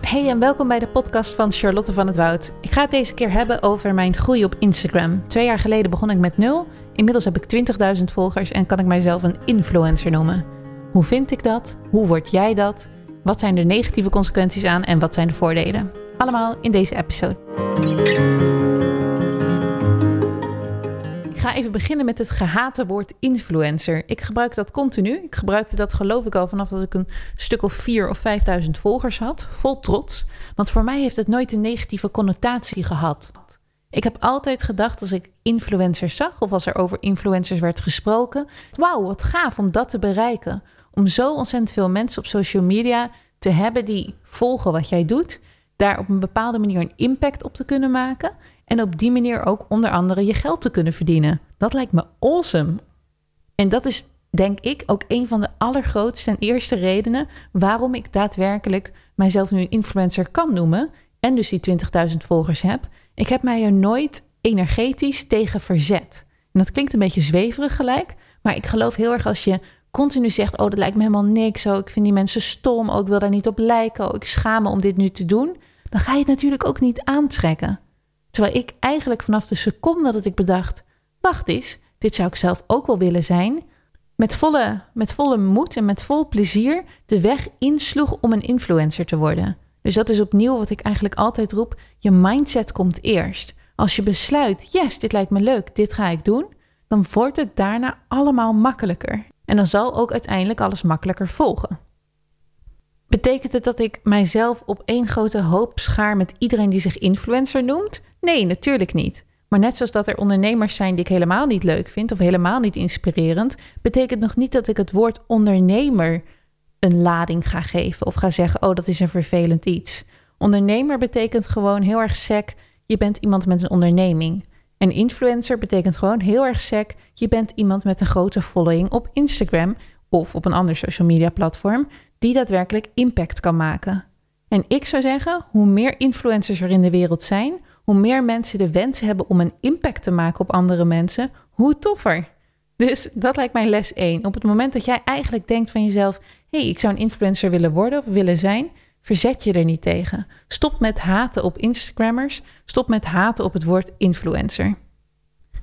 Hey en welkom bij de podcast van Charlotte van het Woud. Ik ga het deze keer hebben over mijn groei op Instagram. Twee jaar geleden begon ik met nul. Inmiddels heb ik 20.000 volgers en kan ik mijzelf een influencer noemen. Hoe vind ik dat? Hoe word jij dat? Wat zijn de negatieve consequenties aan en wat zijn de voordelen? Allemaal in deze episode. Ga even beginnen met het gehate woord influencer. Ik gebruik dat continu. Ik gebruikte dat geloof ik al vanaf dat ik een stuk of vier of vijfduizend volgers had. Vol trots. Want voor mij heeft het nooit een negatieve connotatie gehad. Ik heb altijd gedacht als ik influencers zag of als er over influencers werd gesproken. Wauw, wat gaaf om dat te bereiken. Om zo ontzettend veel mensen op social media te hebben die volgen wat jij doet. Daar op een bepaalde manier een impact op te kunnen maken. En op die manier ook onder andere je geld te kunnen verdienen. Dat lijkt me awesome. En dat is denk ik ook een van de allergrootste en eerste redenen waarom ik daadwerkelijk mijzelf nu een influencer kan noemen. En dus die 20.000 volgers heb. Ik heb mij er nooit energetisch tegen verzet. En dat klinkt een beetje zweverig gelijk. Maar ik geloof heel erg als je continu zegt: Oh, dat lijkt me helemaal niks. Oh, ik vind die mensen stom. Oh, ik wil daar niet op lijken. Oh, ik schaam me om dit nu te doen. Dan ga je het natuurlijk ook niet aantrekken. Terwijl ik eigenlijk vanaf de seconde dat ik bedacht: wacht eens, dit zou ik zelf ook wel willen zijn. Met volle, met volle moed en met vol plezier de weg insloeg om een influencer te worden. Dus dat is opnieuw wat ik eigenlijk altijd roep: je mindset komt eerst. Als je besluit: yes, dit lijkt me leuk, dit ga ik doen, dan wordt het daarna allemaal makkelijker. En dan zal ook uiteindelijk alles makkelijker volgen. Betekent het dat ik mijzelf op één grote hoop schaar met iedereen die zich influencer noemt? Nee, natuurlijk niet. Maar net zoals dat er ondernemers zijn die ik helemaal niet leuk vind of helemaal niet inspirerend, betekent nog niet dat ik het woord ondernemer een lading ga geven of ga zeggen: Oh, dat is een vervelend iets. Ondernemer betekent gewoon heel erg sec, je bent iemand met een onderneming. En influencer betekent gewoon heel erg sec, je bent iemand met een grote following op Instagram of op een ander social media platform die daadwerkelijk impact kan maken. En ik zou zeggen, hoe meer influencers er in de wereld zijn, hoe meer mensen de wens hebben om een impact te maken op andere mensen, hoe toffer. Dus dat lijkt mij les 1. Op het moment dat jij eigenlijk denkt van jezelf: hé, hey, ik zou een influencer willen worden of willen zijn, verzet je er niet tegen. Stop met haten op Instagrammers. Stop met haten op het woord influencer.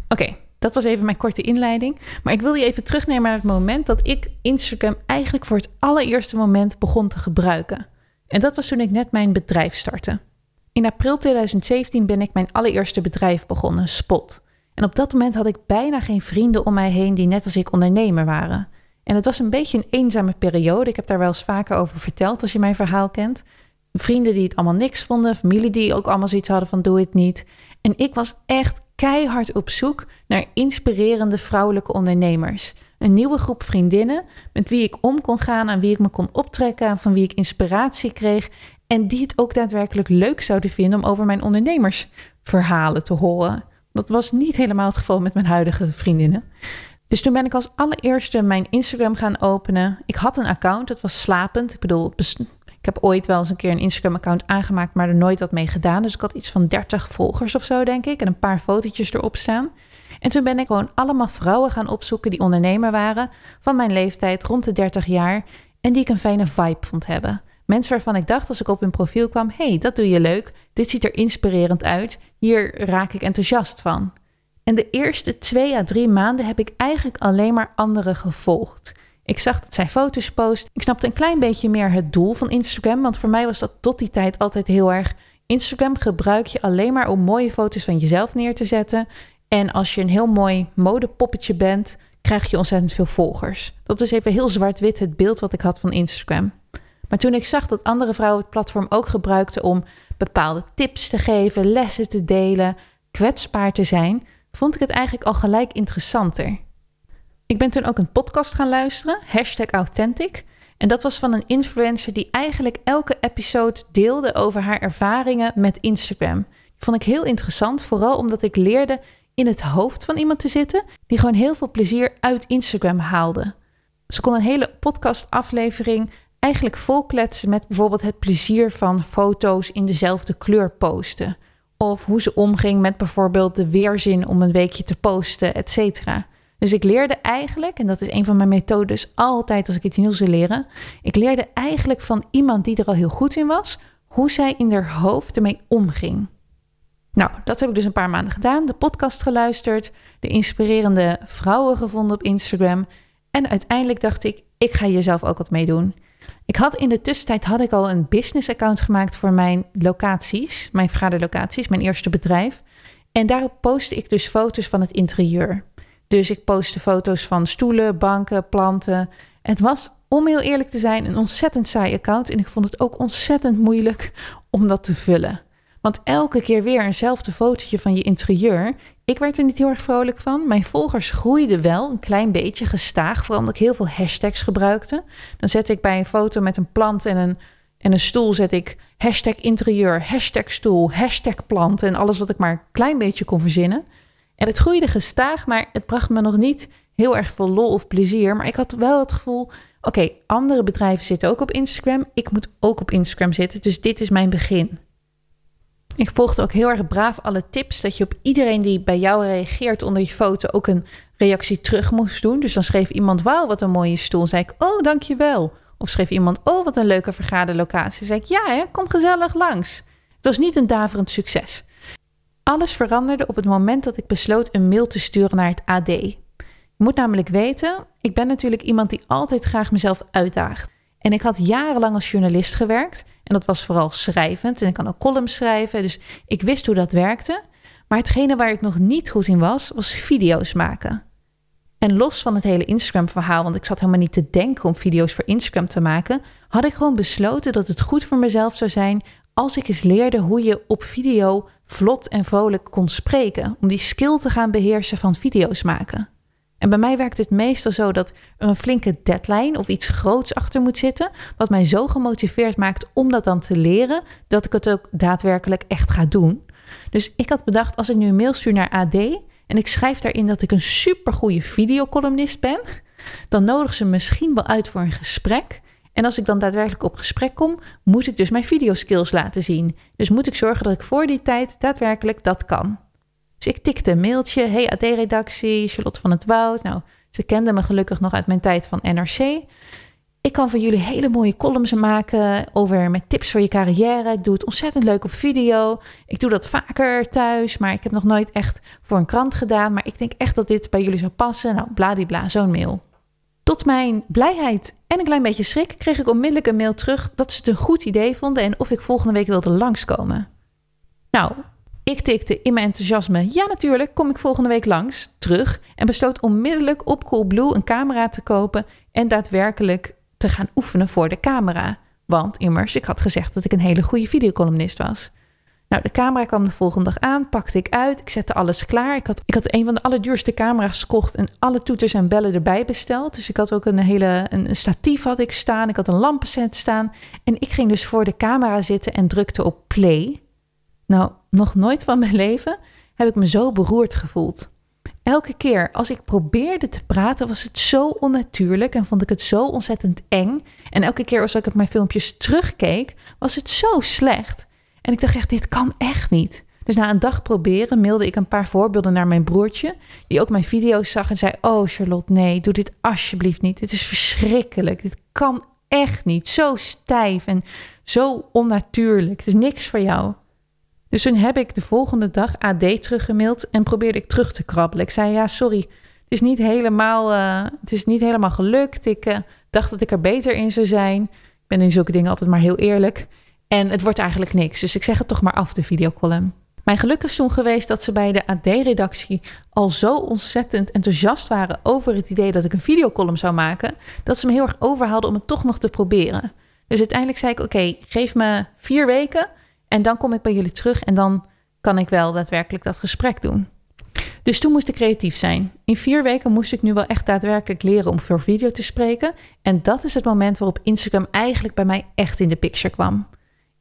Oké, dat was even mijn korte inleiding. Maar ik wil je even terugnemen naar het moment dat ik Instagram eigenlijk voor het allereerste moment begon te gebruiken. En dat was toen ik net mijn bedrijf startte. In april 2017 ben ik mijn allereerste bedrijf begonnen, Spot. En op dat moment had ik bijna geen vrienden om mij heen die net als ik ondernemer waren. En het was een beetje een eenzame periode. Ik heb daar wel eens vaker over verteld als je mijn verhaal kent. Vrienden die het allemaal niks vonden, familie die ook allemaal zoiets hadden van doe het niet. En ik was echt keihard op zoek naar inspirerende vrouwelijke ondernemers. Een nieuwe groep vriendinnen met wie ik om kon gaan, aan wie ik me kon optrekken, van wie ik inspiratie kreeg en die het ook daadwerkelijk leuk zouden vinden om over mijn ondernemersverhalen te horen. Dat was niet helemaal het geval met mijn huidige vriendinnen. Dus toen ben ik als allereerste mijn Instagram gaan openen. Ik had een account, het was slapend. Ik bedoel, ik heb ooit wel eens een keer een Instagram-account aangemaakt, maar er nooit wat mee gedaan. Dus ik had iets van 30 volgers of zo, denk ik. En een paar fotootjes erop staan. En toen ben ik gewoon allemaal vrouwen gaan opzoeken die ondernemer waren. Van mijn leeftijd, rond de 30 jaar. En die ik een fijne vibe vond hebben. Mensen waarvan ik dacht als ik op hun profiel kwam: hey, dat doe je leuk. Dit ziet er inspirerend uit. Hier raak ik enthousiast van. En de eerste twee à drie maanden heb ik eigenlijk alleen maar anderen gevolgd. Ik zag dat zij foto's post. Ik snapte een klein beetje meer het doel van Instagram. Want voor mij was dat tot die tijd altijd heel erg. Instagram gebruik je alleen maar om mooie foto's van jezelf neer te zetten. En als je een heel mooi modepoppetje bent, krijg je ontzettend veel volgers. Dat is even heel zwart-wit het beeld wat ik had van Instagram. Maar toen ik zag dat andere vrouwen het platform ook gebruikten om bepaalde tips te geven, lessen te delen, kwetsbaar te zijn, vond ik het eigenlijk al gelijk interessanter. Ik ben toen ook een podcast gaan luisteren, hashtag Authentic. En dat was van een influencer die eigenlijk elke episode deelde over haar ervaringen met Instagram. Vond ik heel interessant, vooral omdat ik leerde in het hoofd van iemand te zitten die gewoon heel veel plezier uit Instagram haalde. Ze kon een hele podcastaflevering eigenlijk volkletsen met bijvoorbeeld het plezier van foto's in dezelfde kleur posten. Of hoe ze omging met bijvoorbeeld de weerzin om een weekje te posten, et cetera. Dus ik leerde eigenlijk, en dat is een van mijn methodes altijd als ik iets nieuws wil leren, ik leerde eigenlijk van iemand die er al heel goed in was, hoe zij in haar hoofd ermee omging. Nou, dat heb ik dus een paar maanden gedaan, de podcast geluisterd, de inspirerende vrouwen gevonden op Instagram en uiteindelijk dacht ik, ik ga hier zelf ook wat mee doen. Ik had in de tussentijd had ik al een business account gemaakt voor mijn locaties, mijn vergaderlocaties, mijn eerste bedrijf. En daarop postte ik dus foto's van het interieur. Dus ik postte foto's van stoelen, banken, planten. Het was, om heel eerlijk te zijn, een ontzettend saai account. En ik vond het ook ontzettend moeilijk om dat te vullen. Want elke keer weer eenzelfde fotootje van je interieur. Ik werd er niet heel erg vrolijk van. Mijn volgers groeiden wel een klein beetje gestaag. Vooral omdat ik heel veel hashtags gebruikte. Dan zette ik bij een foto met een plant en een, en een stoel... zet ik hashtag interieur, hashtag stoel, hashtag plant... en alles wat ik maar een klein beetje kon verzinnen. En het groeide gestaag, maar het bracht me nog niet heel erg veel lol of plezier. Maar ik had wel het gevoel... Oké, andere bedrijven zitten ook op Instagram. Ik moet ook op Instagram zitten. Dus dit is mijn begin. Ik volgde ook heel erg braaf alle tips dat je op iedereen die bij jou reageert onder je foto ook een reactie terug moest doen. Dus dan schreef iemand: Wauw, wat een mooie stoel. Zei ik: Oh, dankjewel. Of schreef iemand: Oh, wat een leuke vergaderlocatie. Zei ik: Ja, hè, kom gezellig langs. Het was niet een daverend succes. Alles veranderde op het moment dat ik besloot een mail te sturen naar het AD. Je moet namelijk weten: ik ben natuurlijk iemand die altijd graag mezelf uitdaagt. En ik had jarenlang als journalist gewerkt. En dat was vooral schrijvend. En ik kan ook columns schrijven. Dus ik wist hoe dat werkte. Maar hetgene waar ik nog niet goed in was, was video's maken. En los van het hele Instagram-verhaal, want ik zat helemaal niet te denken om video's voor Instagram te maken, had ik gewoon besloten dat het goed voor mezelf zou zijn als ik eens leerde hoe je op video vlot en vrolijk kon spreken. Om die skill te gaan beheersen van video's maken. En bij mij werkt het meestal zo dat er een flinke deadline of iets groots achter moet zitten, wat mij zo gemotiveerd maakt om dat dan te leren, dat ik het ook daadwerkelijk echt ga doen. Dus ik had bedacht, als ik nu een mail stuur naar AD en ik schrijf daarin dat ik een supergoeie videocolumnist ben, dan nodigen ze misschien wel uit voor een gesprek. En als ik dan daadwerkelijk op gesprek kom, moet ik dus mijn videoskills laten zien. Dus moet ik zorgen dat ik voor die tijd daadwerkelijk dat kan. Dus ik tikte een mailtje. Hey AD-redactie, Charlotte van het Woud. Nou, ze kenden me gelukkig nog uit mijn tijd van NRC. Ik kan voor jullie hele mooie columns maken over met tips voor je carrière. Ik doe het ontzettend leuk op video. Ik doe dat vaker thuis, maar ik heb nog nooit echt voor een krant gedaan. Maar ik denk echt dat dit bij jullie zou passen. Nou, bladibla, zo'n mail. Tot mijn blijheid en een klein beetje schrik kreeg ik onmiddellijk een mail terug dat ze het een goed idee vonden en of ik volgende week wilde langskomen. Nou, ik tikte in mijn enthousiasme, ja natuurlijk, kom ik volgende week langs, terug en besloot onmiddellijk op Coolblue een camera te kopen en daadwerkelijk te gaan oefenen voor de camera. Want immers, ik had gezegd dat ik een hele goede videocolumnist was. Nou, de camera kwam de volgende dag aan, pakte ik uit, ik zette alles klaar. Ik had, ik had een van de allerduurste camera's gekocht en alle toeters en bellen erbij besteld. Dus ik had ook een hele een, statief had ik staan, ik had een lampenset staan. En ik ging dus voor de camera zitten en drukte op play. Nou, nog nooit van mijn leven heb ik me zo beroerd gevoeld. Elke keer als ik probeerde te praten, was het zo onnatuurlijk en vond ik het zo ontzettend eng. En elke keer als ik op mijn filmpjes terugkeek, was het zo slecht. En ik dacht echt, dit kan echt niet. Dus na een dag proberen mailde ik een paar voorbeelden naar mijn broertje, die ook mijn video's zag en zei: Oh Charlotte, nee, doe dit alsjeblieft niet. Dit is verschrikkelijk. Dit kan echt niet. Zo stijf en zo onnatuurlijk. Het is niks voor jou. Dus toen heb ik de volgende dag AD teruggemaild en probeerde ik terug te krabbelen. Ik zei, ja, sorry, het is niet helemaal, uh, het is niet helemaal gelukt. Ik uh, dacht dat ik er beter in zou zijn. Ik ben in zulke dingen altijd maar heel eerlijk. En het wordt eigenlijk niks. Dus ik zeg het toch maar af, de videocolumn. Mijn geluk is toen geweest dat ze bij de AD-redactie al zo ontzettend enthousiast waren over het idee dat ik een videocolumn zou maken, dat ze me heel erg overhaalden om het toch nog te proberen. Dus uiteindelijk zei ik: Oké, geef me vier weken. En dan kom ik bij jullie terug en dan kan ik wel daadwerkelijk dat gesprek doen. Dus toen moest ik creatief zijn. In vier weken moest ik nu wel echt daadwerkelijk leren om voor video te spreken. En dat is het moment waarop Instagram eigenlijk bij mij echt in de picture kwam.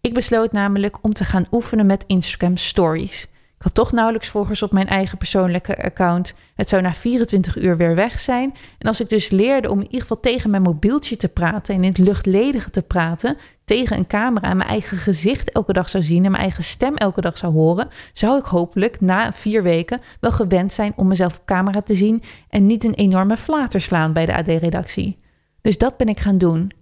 Ik besloot namelijk om te gaan oefenen met Instagram Stories. Ik had toch nauwelijks volgers op mijn eigen persoonlijke account. Het zou na 24 uur weer weg zijn. En als ik dus leerde om in ieder geval tegen mijn mobieltje te praten en in het luchtledige te praten, tegen een camera en mijn eigen gezicht elke dag zou zien en mijn eigen stem elke dag zou horen, zou ik hopelijk na vier weken wel gewend zijn om mezelf op camera te zien en niet een enorme flater slaan bij de AD-redactie. Dus dat ben ik gaan doen.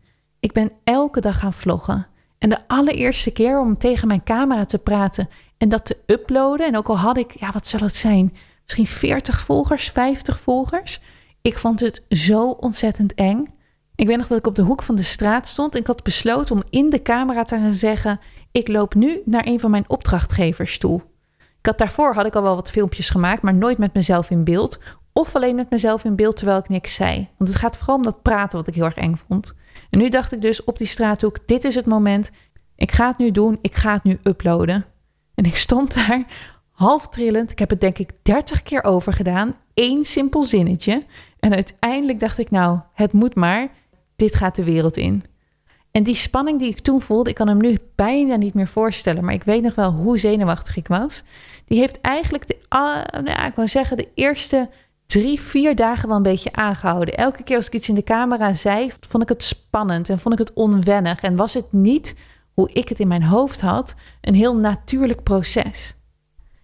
Ik ben elke dag gaan vloggen. En de allereerste keer om tegen mijn camera te praten en dat te uploaden. En ook al had ik, ja, wat zal het zijn? Misschien 40 volgers, 50 volgers. Ik vond het zo ontzettend eng. Ik weet nog dat ik op de hoek van de straat stond en ik had besloten om in de camera te gaan zeggen: Ik loop nu naar een van mijn opdrachtgevers toe. Ik had daarvoor had ik al wel wat filmpjes gemaakt, maar nooit met mezelf in beeld. Of alleen met mezelf in beeld terwijl ik niks zei. Want het gaat vooral om dat praten wat ik heel erg eng vond. En nu dacht ik dus op die straathoek: dit is het moment. Ik ga het nu doen. Ik ga het nu uploaden. En ik stond daar half trillend. Ik heb het denk ik dertig keer over gedaan. Eén simpel zinnetje. En uiteindelijk dacht ik, nou, het moet maar. Dit gaat de wereld in. En die spanning die ik toen voelde, ik kan hem nu bijna niet meer voorstellen, maar ik weet nog wel hoe zenuwachtig ik was. Die heeft eigenlijk, de, uh, nou, ik wil zeggen, de eerste drie, vier dagen wel een beetje aangehouden. Elke keer als ik iets in de camera zei, vond ik het spannend en vond ik het onwennig. En was het niet hoe ik het in mijn hoofd had, een heel natuurlijk proces.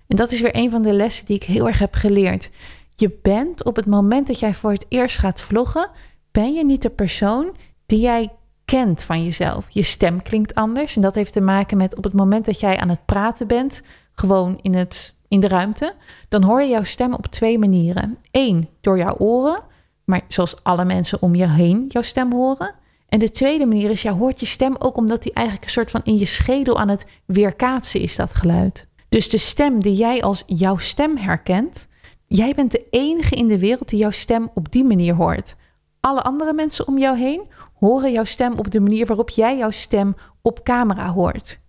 En dat is weer een van de lessen die ik heel erg heb geleerd. Je bent op het moment dat jij voor het eerst gaat vloggen, ben je niet de persoon die jij kent van jezelf. Je stem klinkt anders en dat heeft te maken met op het moment dat jij aan het praten bent, gewoon in, het, in de ruimte, dan hoor je jouw stem op twee manieren. Eén, door jouw oren, maar zoals alle mensen om je heen jouw stem horen. En de tweede manier is, ja, hoort je stem ook omdat die eigenlijk een soort van in je schedel aan het weerkaatsen is, dat geluid. Dus de stem die jij als jouw stem herkent, jij bent de enige in de wereld die jouw stem op die manier hoort. Alle andere mensen om jou heen horen jouw stem op de manier waarop jij jouw stem op camera hoort.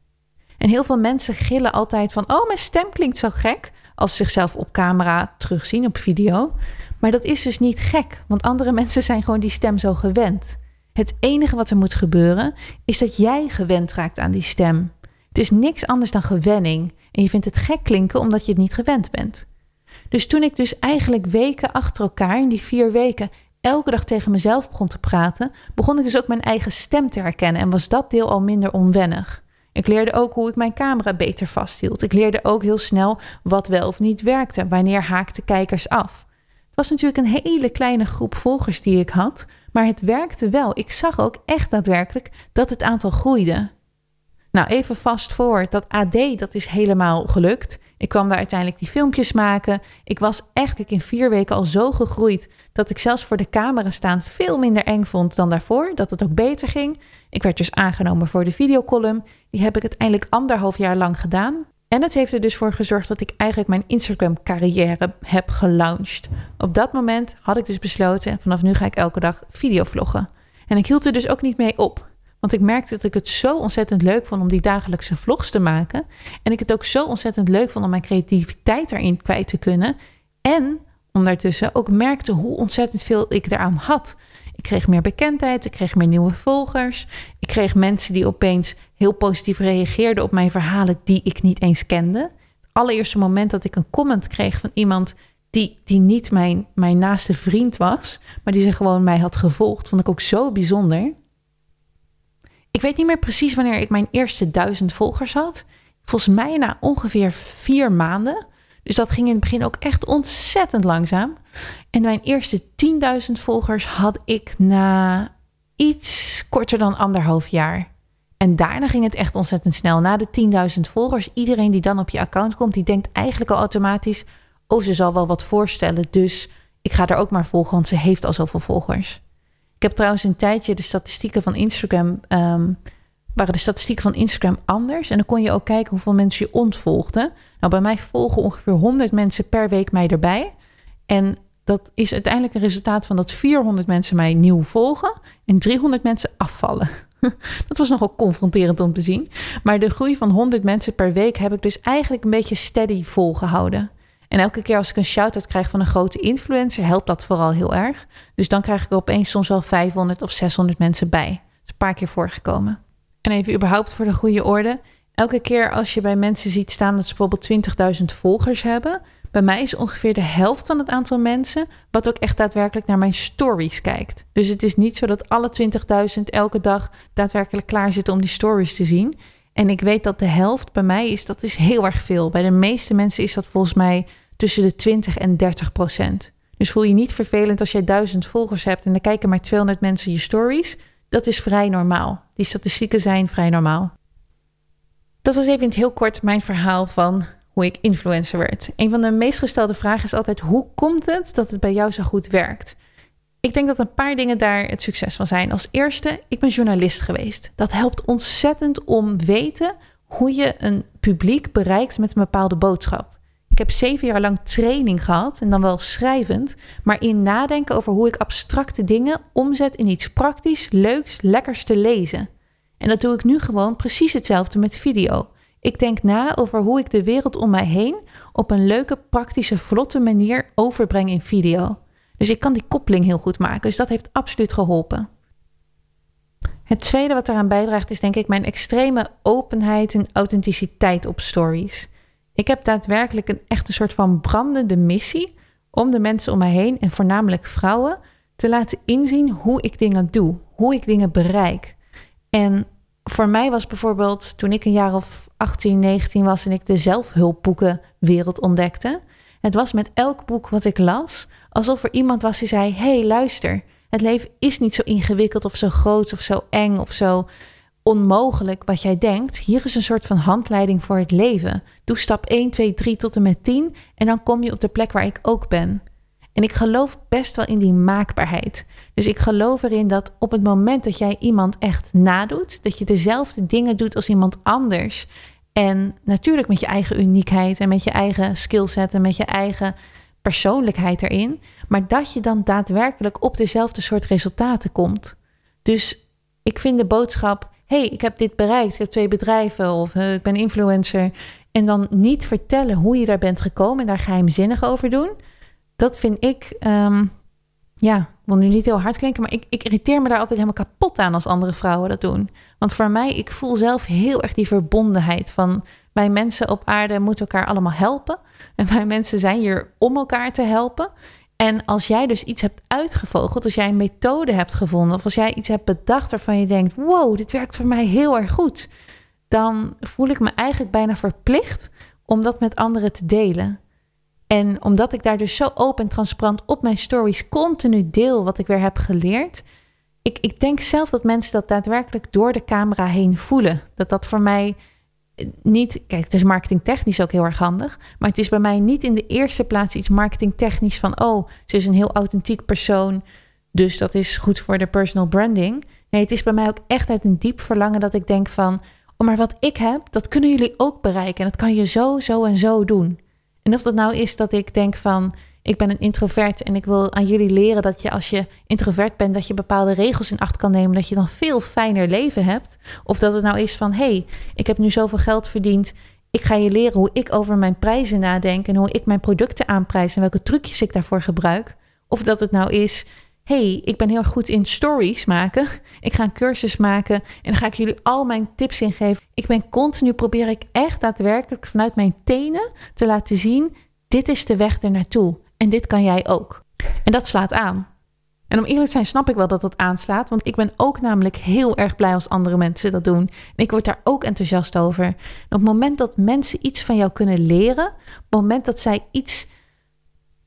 En heel veel mensen gillen altijd van: Oh, mijn stem klinkt zo gek. Als ze zichzelf op camera terugzien, op video. Maar dat is dus niet gek, want andere mensen zijn gewoon die stem zo gewend. Het enige wat er moet gebeuren is dat jij gewend raakt aan die stem. Het is niks anders dan gewenning en je vindt het gek klinken omdat je het niet gewend bent. Dus toen ik dus eigenlijk weken achter elkaar, in die vier weken, elke dag tegen mezelf begon te praten, begon ik dus ook mijn eigen stem te herkennen en was dat deel al minder onwennig. Ik leerde ook hoe ik mijn camera beter vasthield. Ik leerde ook heel snel wat wel of niet werkte. Wanneer haakten kijkers af? Het was natuurlijk een hele kleine groep volgers die ik had, maar het werkte wel. Ik zag ook echt daadwerkelijk dat het aantal groeide. Nou, even vast voor. Dat AD, dat is helemaal gelukt. Ik kwam daar uiteindelijk die filmpjes maken. Ik was echt in vier weken al zo gegroeid dat ik zelfs voor de camera staan veel minder eng vond dan daarvoor. Dat het ook beter ging. Ik werd dus aangenomen voor de videocolumn. Die heb ik uiteindelijk anderhalf jaar lang gedaan. En het heeft er dus voor gezorgd dat ik eigenlijk mijn Instagram-carrière heb gelaunched. Op dat moment had ik dus besloten: vanaf nu ga ik elke dag videovloggen. En ik hield er dus ook niet mee op. Want ik merkte dat ik het zo ontzettend leuk vond om die dagelijkse vlogs te maken. En ik het ook zo ontzettend leuk vond om mijn creativiteit daarin kwijt te kunnen. En ondertussen ook merkte hoe ontzettend veel ik eraan had. Ik kreeg meer bekendheid, ik kreeg meer nieuwe volgers. Ik kreeg mensen die opeens heel positief reageerden op mijn verhalen die ik niet eens kende. Het allereerste moment dat ik een comment kreeg van iemand die, die niet mijn, mijn naaste vriend was, maar die ze gewoon mij had gevolgd, vond ik ook zo bijzonder. Ik weet niet meer precies wanneer ik mijn eerste duizend volgers had. Volgens mij na ongeveer vier maanden. Dus dat ging in het begin ook echt ontzettend langzaam. En mijn eerste 10.000 volgers had ik na iets korter dan anderhalf jaar. En daarna ging het echt ontzettend snel. Na de 10.000 volgers, iedereen die dan op je account komt, die denkt eigenlijk al automatisch: oh, ze zal wel wat voorstellen. Dus ik ga er ook maar volgen, want ze heeft al zoveel volgers. Ik heb trouwens een tijdje de statistieken van Instagram. Um, waren de statistieken van Instagram anders. En dan kon je ook kijken hoeveel mensen je ontvolgden. Nou, bij mij volgen ongeveer 100 mensen per week mij erbij. En dat is uiteindelijk een resultaat van dat 400 mensen mij nieuw volgen en 300 mensen afvallen. Dat was nogal confronterend om te zien. Maar de groei van 100 mensen per week heb ik dus eigenlijk een beetje steady volgehouden. En elke keer als ik een shout-out krijg van een grote influencer, helpt dat vooral heel erg. Dus dan krijg ik er opeens soms wel 500 of 600 mensen bij. Dat is een paar keer voorgekomen. En even überhaupt voor de goede orde. elke keer als je bij mensen ziet staan dat ze bijvoorbeeld 20.000 volgers hebben, bij mij is ongeveer de helft van het aantal mensen wat ook echt daadwerkelijk naar mijn stories kijkt. Dus het is niet zo dat alle 20.000 elke dag daadwerkelijk klaar zitten om die stories te zien. En ik weet dat de helft bij mij is, dat is heel erg veel. Bij de meeste mensen is dat volgens mij tussen de 20 en 30 procent. Dus voel je niet vervelend als jij duizend volgers hebt en dan kijken maar 200 mensen je stories. Dat is vrij normaal. Die statistieken zijn vrij normaal. Dat was even in het heel kort mijn verhaal van hoe ik influencer werd. Een van de meest gestelde vragen is altijd: hoe komt het dat het bij jou zo goed werkt? Ik denk dat een paar dingen daar het succes van zijn. Als eerste, ik ben journalist geweest. Dat helpt ontzettend om weten hoe je een publiek bereikt met een bepaalde boodschap. Ik heb zeven jaar lang training gehad, en dan wel schrijvend, maar in nadenken over hoe ik abstracte dingen omzet in iets praktisch, leuks, lekkers te lezen. En dat doe ik nu gewoon precies hetzelfde met video. Ik denk na over hoe ik de wereld om mij heen op een leuke, praktische, vlotte manier overbreng in video. Dus ik kan die koppeling heel goed maken. Dus dat heeft absoluut geholpen. Het tweede wat eraan bijdraagt is denk ik mijn extreme openheid en authenticiteit op stories. Ik heb daadwerkelijk een echt een soort van brandende missie om de mensen om mij heen en voornamelijk vrouwen te laten inzien hoe ik dingen doe, hoe ik dingen bereik. En voor mij was bijvoorbeeld toen ik een jaar of 18, 19 was en ik de zelfhulpboekenwereld ontdekte. Het was met elk boek wat ik las alsof er iemand was die zei: hey, luister, het leven is niet zo ingewikkeld of zo groot of zo eng of zo onmogelijk wat jij denkt. Hier is een soort van handleiding voor het leven. Doe stap 1, 2, 3 tot en met 10 en dan kom je op de plek waar ik ook ben. En ik geloof best wel in die maakbaarheid. Dus ik geloof erin dat op het moment dat jij iemand echt nadoet, dat je dezelfde dingen doet als iemand anders. En natuurlijk met je eigen uniekheid en met je eigen skillset en met je eigen persoonlijkheid erin, maar dat je dan daadwerkelijk op dezelfde soort resultaten komt. Dus ik vind de boodschap: hey, ik heb dit bereikt, ik heb twee bedrijven of uh, ik ben influencer. En dan niet vertellen hoe je daar bent gekomen en daar geheimzinnig over doen dat vind ik, um, ja, wil nu niet heel hard klinken, maar ik, ik irriteer me daar altijd helemaal kapot aan als andere vrouwen dat doen. Want voor mij, ik voel zelf heel erg die verbondenheid van wij mensen op aarde moeten elkaar allemaal helpen. En wij mensen zijn hier om elkaar te helpen. En als jij dus iets hebt uitgevogeld, als jij een methode hebt gevonden, of als jij iets hebt bedacht waarvan je denkt: wow, dit werkt voor mij heel erg goed, dan voel ik me eigenlijk bijna verplicht om dat met anderen te delen. En omdat ik daar dus zo open en transparant op mijn stories continu deel wat ik weer heb geleerd. Ik, ik denk zelf dat mensen dat daadwerkelijk door de camera heen voelen. Dat dat voor mij niet. Kijk, het is marketingtechnisch ook heel erg handig. Maar het is bij mij niet in de eerste plaats iets marketingtechnisch van. Oh, ze is een heel authentiek persoon. Dus dat is goed voor de personal branding. Nee, het is bij mij ook echt uit een diep verlangen dat ik denk van. Oh, maar wat ik heb, dat kunnen jullie ook bereiken. En dat kan je zo, zo en zo doen. En of dat nou is dat ik denk van, ik ben een introvert en ik wil aan jullie leren dat je als je introvert bent, dat je bepaalde regels in acht kan nemen, dat je dan veel fijner leven hebt. Of dat het nou is van, hey, ik heb nu zoveel geld verdiend, ik ga je leren hoe ik over mijn prijzen nadenk en hoe ik mijn producten aanprijs en welke trucjes ik daarvoor gebruik. Of dat het nou is, hey, ik ben heel goed in stories maken. Ik ga een cursus maken en dan ga ik jullie al mijn tips ingeven. Ik ben continu, probeer ik echt daadwerkelijk vanuit mijn tenen te laten zien, dit is de weg er naartoe en dit kan jij ook. En dat slaat aan. En om eerlijk te zijn snap ik wel dat dat aanslaat, want ik ben ook namelijk heel erg blij als andere mensen dat doen. En ik word daar ook enthousiast over. Op het moment dat mensen iets van jou kunnen leren, op het moment dat zij iets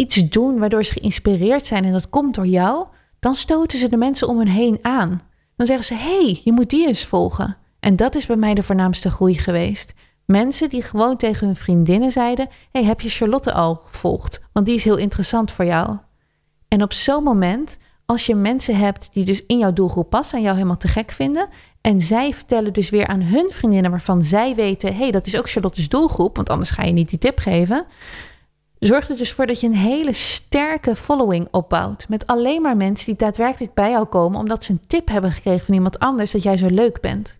iets doen waardoor ze geïnspireerd zijn en dat komt door jou, dan stoten ze de mensen om hen heen aan. Dan zeggen ze: hey, je moet die eens volgen. En dat is bij mij de voornaamste groei geweest. Mensen die gewoon tegen hun vriendinnen zeiden: hey, heb je Charlotte al gevolgd? Want die is heel interessant voor jou. En op zo'n moment, als je mensen hebt die dus in jouw doelgroep passen en jou helemaal te gek vinden, en zij vertellen dus weer aan hun vriendinnen waarvan zij weten: hey, dat is ook Charlotte's doelgroep, want anders ga je niet die tip geven zorgt er dus voor dat je een hele sterke following opbouwt. Met alleen maar mensen die daadwerkelijk bij jou komen omdat ze een tip hebben gekregen van iemand anders dat jij zo leuk bent.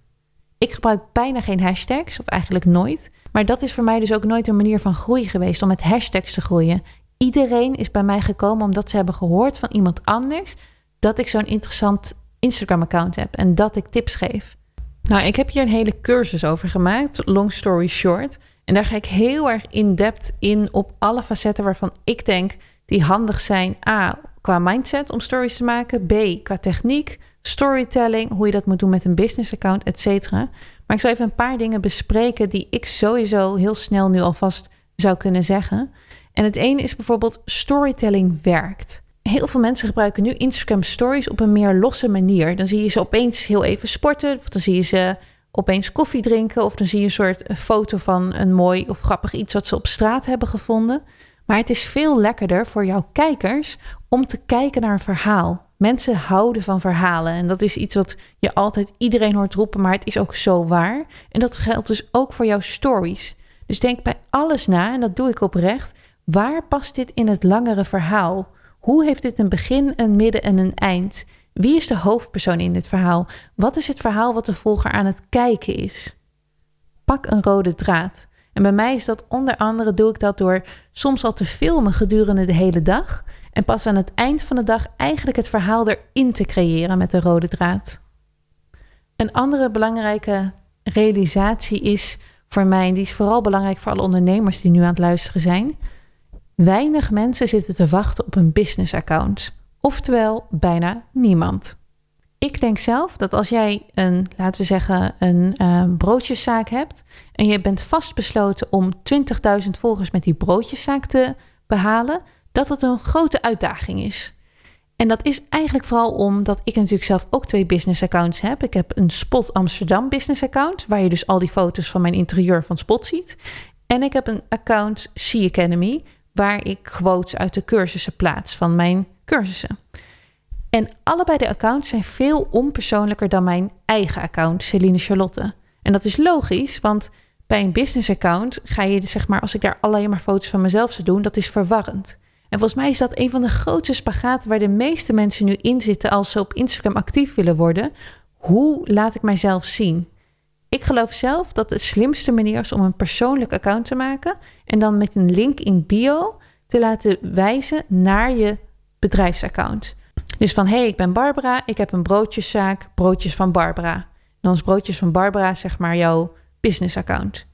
Ik gebruik bijna geen hashtags, of eigenlijk nooit. Maar dat is voor mij dus ook nooit een manier van groei geweest om met hashtags te groeien. Iedereen is bij mij gekomen omdat ze hebben gehoord van iemand anders dat ik zo'n interessant Instagram-account heb en dat ik tips geef. Nou, ik heb hier een hele cursus over gemaakt, long story short. En daar ga ik heel erg in-depth in op alle facetten waarvan ik denk die handig zijn. A, qua mindset om stories te maken. B, qua techniek, storytelling, hoe je dat moet doen met een business account, et cetera. Maar ik zal even een paar dingen bespreken die ik sowieso heel snel nu alvast zou kunnen zeggen. En het ene is bijvoorbeeld storytelling werkt. Heel veel mensen gebruiken nu Instagram stories op een meer losse manier. Dan zie je ze opeens heel even sporten, of dan zie je ze opeens koffie drinken, of dan zie je een soort foto van een mooi of grappig iets wat ze op straat hebben gevonden. Maar het is veel lekkerder voor jouw kijkers om te kijken naar een verhaal. Mensen houden van verhalen en dat is iets wat je altijd iedereen hoort roepen, maar het is ook zo waar. En dat geldt dus ook voor jouw stories. Dus denk bij alles na, en dat doe ik oprecht. Waar past dit in het langere verhaal? Hoe heeft dit een begin, een midden en een eind? Wie is de hoofdpersoon in dit verhaal? Wat is het verhaal wat de volger aan het kijken is? Pak een rode draad. En bij mij is dat onder andere doe ik dat door soms al te filmen gedurende de hele dag en pas aan het eind van de dag eigenlijk het verhaal erin te creëren met de rode draad. Een andere belangrijke realisatie is voor mij, en die is vooral belangrijk voor alle ondernemers die nu aan het luisteren zijn. Weinig mensen zitten te wachten op een business account. Oftewel, bijna niemand. Ik denk zelf dat als jij een, laten we zeggen, een uh, broodjeszaak hebt en je bent vastbesloten om 20.000 volgers met die broodjeszaak te behalen, dat het een grote uitdaging is. En dat is eigenlijk vooral omdat ik natuurlijk zelf ook twee business accounts heb. Ik heb een Spot Amsterdam business account, waar je dus al die foto's van mijn interieur van Spot ziet. En ik heb een account Sea Academy, waar ik quotes uit de cursussen plaats van mijn cursussen. En allebei de accounts zijn veel onpersoonlijker dan mijn eigen account, Celine Charlotte. En dat is logisch, want bij een business account ga je, zeg maar, als ik daar alleen maar foto's van mezelf zou doen, dat is verwarrend. En volgens mij is dat een van de grootste spagaten waar de meeste mensen nu in zitten als ze op Instagram actief willen worden. Hoe laat ik mijzelf zien? Ik geloof zelf dat de slimste manier is om een persoonlijk account te maken en dan met een link in bio te laten wijzen naar je bedrijfsaccount. Dus van hé, hey, ik ben Barbara, ik heb een broodjeszaak, broodjes van Barbara. Dan is broodjes van Barbara zeg maar jouw business account.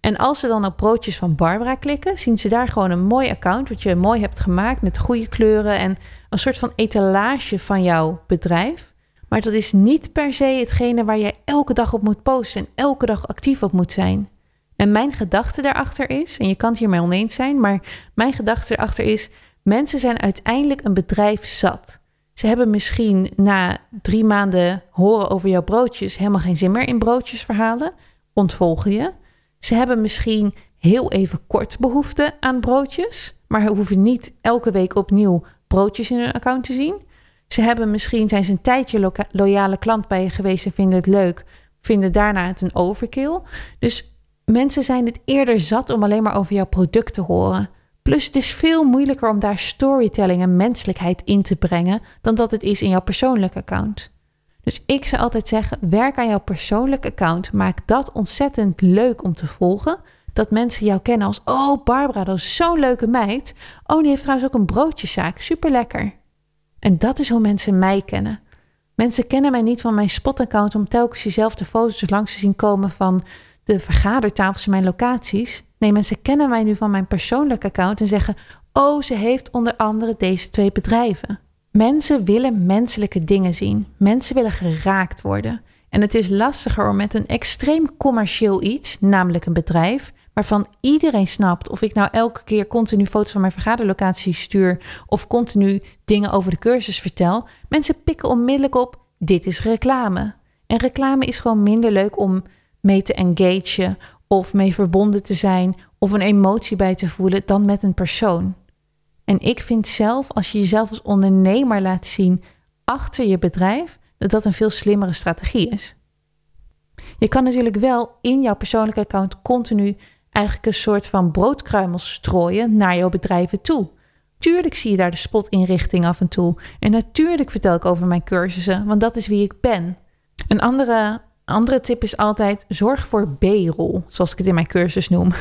En als ze dan op broodjes van Barbara klikken, zien ze daar gewoon een mooi account wat je mooi hebt gemaakt met goede kleuren en een soort van etalage van jouw bedrijf. Maar dat is niet per se hetgene waar jij elke dag op moet posten en elke dag actief op moet zijn. En mijn gedachte daarachter is, en je kan het hiermee oneens zijn, maar mijn gedachte daarachter is: mensen zijn uiteindelijk een bedrijf zat. Ze hebben misschien na drie maanden horen over jouw broodjes helemaal geen zin meer in broodjesverhalen. Ontvolgen je. Ze hebben misschien heel even kort behoefte aan broodjes, maar hoeven niet elke week opnieuw broodjes in hun account te zien. Ze hebben misschien zijn ze een tijdje loyale klant bij je geweest en vinden het leuk, vinden daarna het een overkill. Dus mensen zijn het eerder zat om alleen maar over jouw product te horen. Plus het is veel moeilijker om daar storytelling en menselijkheid in te brengen dan dat het is in jouw persoonlijke account. Dus ik zou altijd zeggen: werk aan jouw persoonlijke account. Maak dat ontzettend leuk om te volgen. Dat mensen jou kennen als: Oh, Barbara, dat is zo'n leuke meid. Oh, die heeft trouwens ook een broodjeszaak. Super lekker. En dat is hoe mensen mij kennen. Mensen kennen mij niet van mijn spot-account om telkens diezelfde foto's langs te zien komen van de vergadertafels in mijn locaties. Nee, mensen kennen mij nu van mijn persoonlijke account en zeggen: Oh, ze heeft onder andere deze twee bedrijven. Mensen willen menselijke dingen zien. Mensen willen geraakt worden. En het is lastiger om met een extreem commercieel iets, namelijk een bedrijf, waarvan iedereen snapt of ik nou elke keer continu foto's van mijn vergaderlocatie stuur of continu dingen over de cursus vertel. Mensen pikken onmiddellijk op: dit is reclame. En reclame is gewoon minder leuk om mee te engagen of mee verbonden te zijn of een emotie bij te voelen dan met een persoon. En ik vind zelf, als je jezelf als ondernemer laat zien achter je bedrijf, dat dat een veel slimmere strategie is. Je kan natuurlijk wel in jouw persoonlijke account continu eigenlijk een soort van broodkruimels strooien naar jouw bedrijven toe. Tuurlijk zie je daar de spotinrichting af en toe. En natuurlijk vertel ik over mijn cursussen, want dat is wie ik ben. Een andere, andere tip is altijd: zorg voor B-rol, zoals ik het in mijn cursus noem.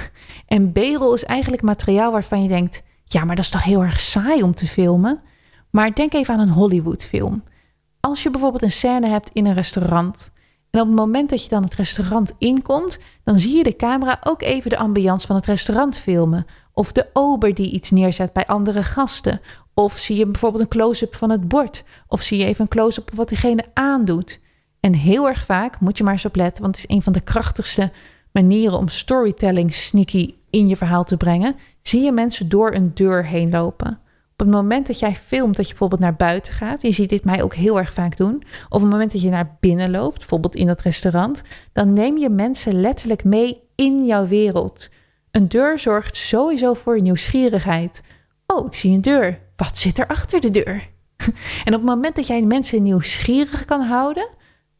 En B-rol is eigenlijk materiaal waarvan je denkt: ja, maar dat is toch heel erg saai om te filmen? Maar denk even aan een Hollywoodfilm. Als je bijvoorbeeld een scène hebt in een restaurant En op het moment dat je dan het restaurant inkomt, dan zie je de camera ook even de ambiance van het restaurant filmen. Of de ober die iets neerzet bij andere gasten. Of zie je bijvoorbeeld een close-up van het bord. Of zie je even een close-up wat diegene aandoet. En heel erg vaak moet je maar eens op letten, want het is een van de krachtigste manieren om storytelling sneaky in je verhaal te brengen. Zie je mensen door een deur heen lopen. Op het moment dat jij filmt dat je bijvoorbeeld naar buiten gaat, je ziet dit mij ook heel erg vaak doen, of op het moment dat je naar binnen loopt, bijvoorbeeld in dat restaurant, dan neem je mensen letterlijk mee in jouw wereld. Een deur zorgt sowieso voor nieuwsgierigheid. Oh, ik zie een deur. Wat zit er achter de deur? En op het moment dat jij mensen nieuwsgierig kan houden,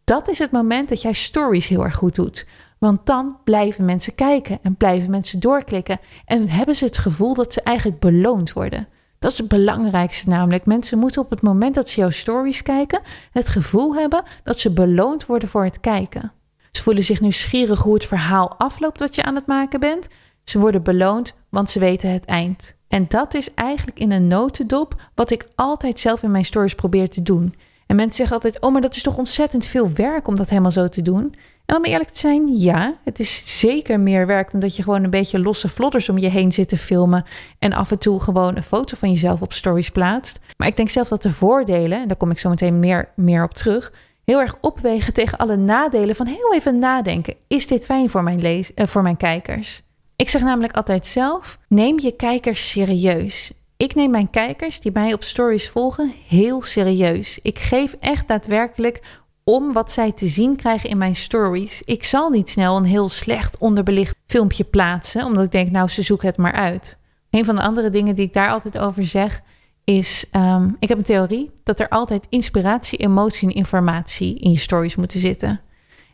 dat is het moment dat jij stories heel erg goed doet. Want dan blijven mensen kijken en blijven mensen doorklikken en hebben ze het gevoel dat ze eigenlijk beloond worden. Dat is het belangrijkste namelijk. Mensen moeten op het moment dat ze jouw stories kijken, het gevoel hebben dat ze beloond worden voor het kijken. Ze voelen zich nieuwsgierig hoe het verhaal afloopt wat je aan het maken bent. Ze worden beloond, want ze weten het eind. En dat is eigenlijk in een notendop wat ik altijd zelf in mijn stories probeer te doen. En mensen zeggen altijd: Oh, maar dat is toch ontzettend veel werk om dat helemaal zo te doen. En om eerlijk te zijn, ja, het is zeker meer werk dan dat je gewoon een beetje losse vlodders om je heen zit te filmen en af en toe gewoon een foto van jezelf op stories plaatst. Maar ik denk zelf dat de voordelen, en daar kom ik zo meteen meer, meer op terug, heel erg opwegen tegen alle nadelen van heel even nadenken. Is dit fijn voor mijn, uh, voor mijn kijkers? Ik zeg namelijk altijd zelf: neem je kijkers serieus. Ik neem mijn kijkers die mij op stories volgen heel serieus. Ik geef echt daadwerkelijk om wat zij te zien krijgen in mijn stories. Ik zal niet snel een heel slecht onderbelicht filmpje plaatsen, omdat ik denk, nou, ze zoeken het maar uit. Een van de andere dingen die ik daar altijd over zeg, is: um, ik heb een theorie dat er altijd inspiratie, emotie en informatie in je stories moeten zitten.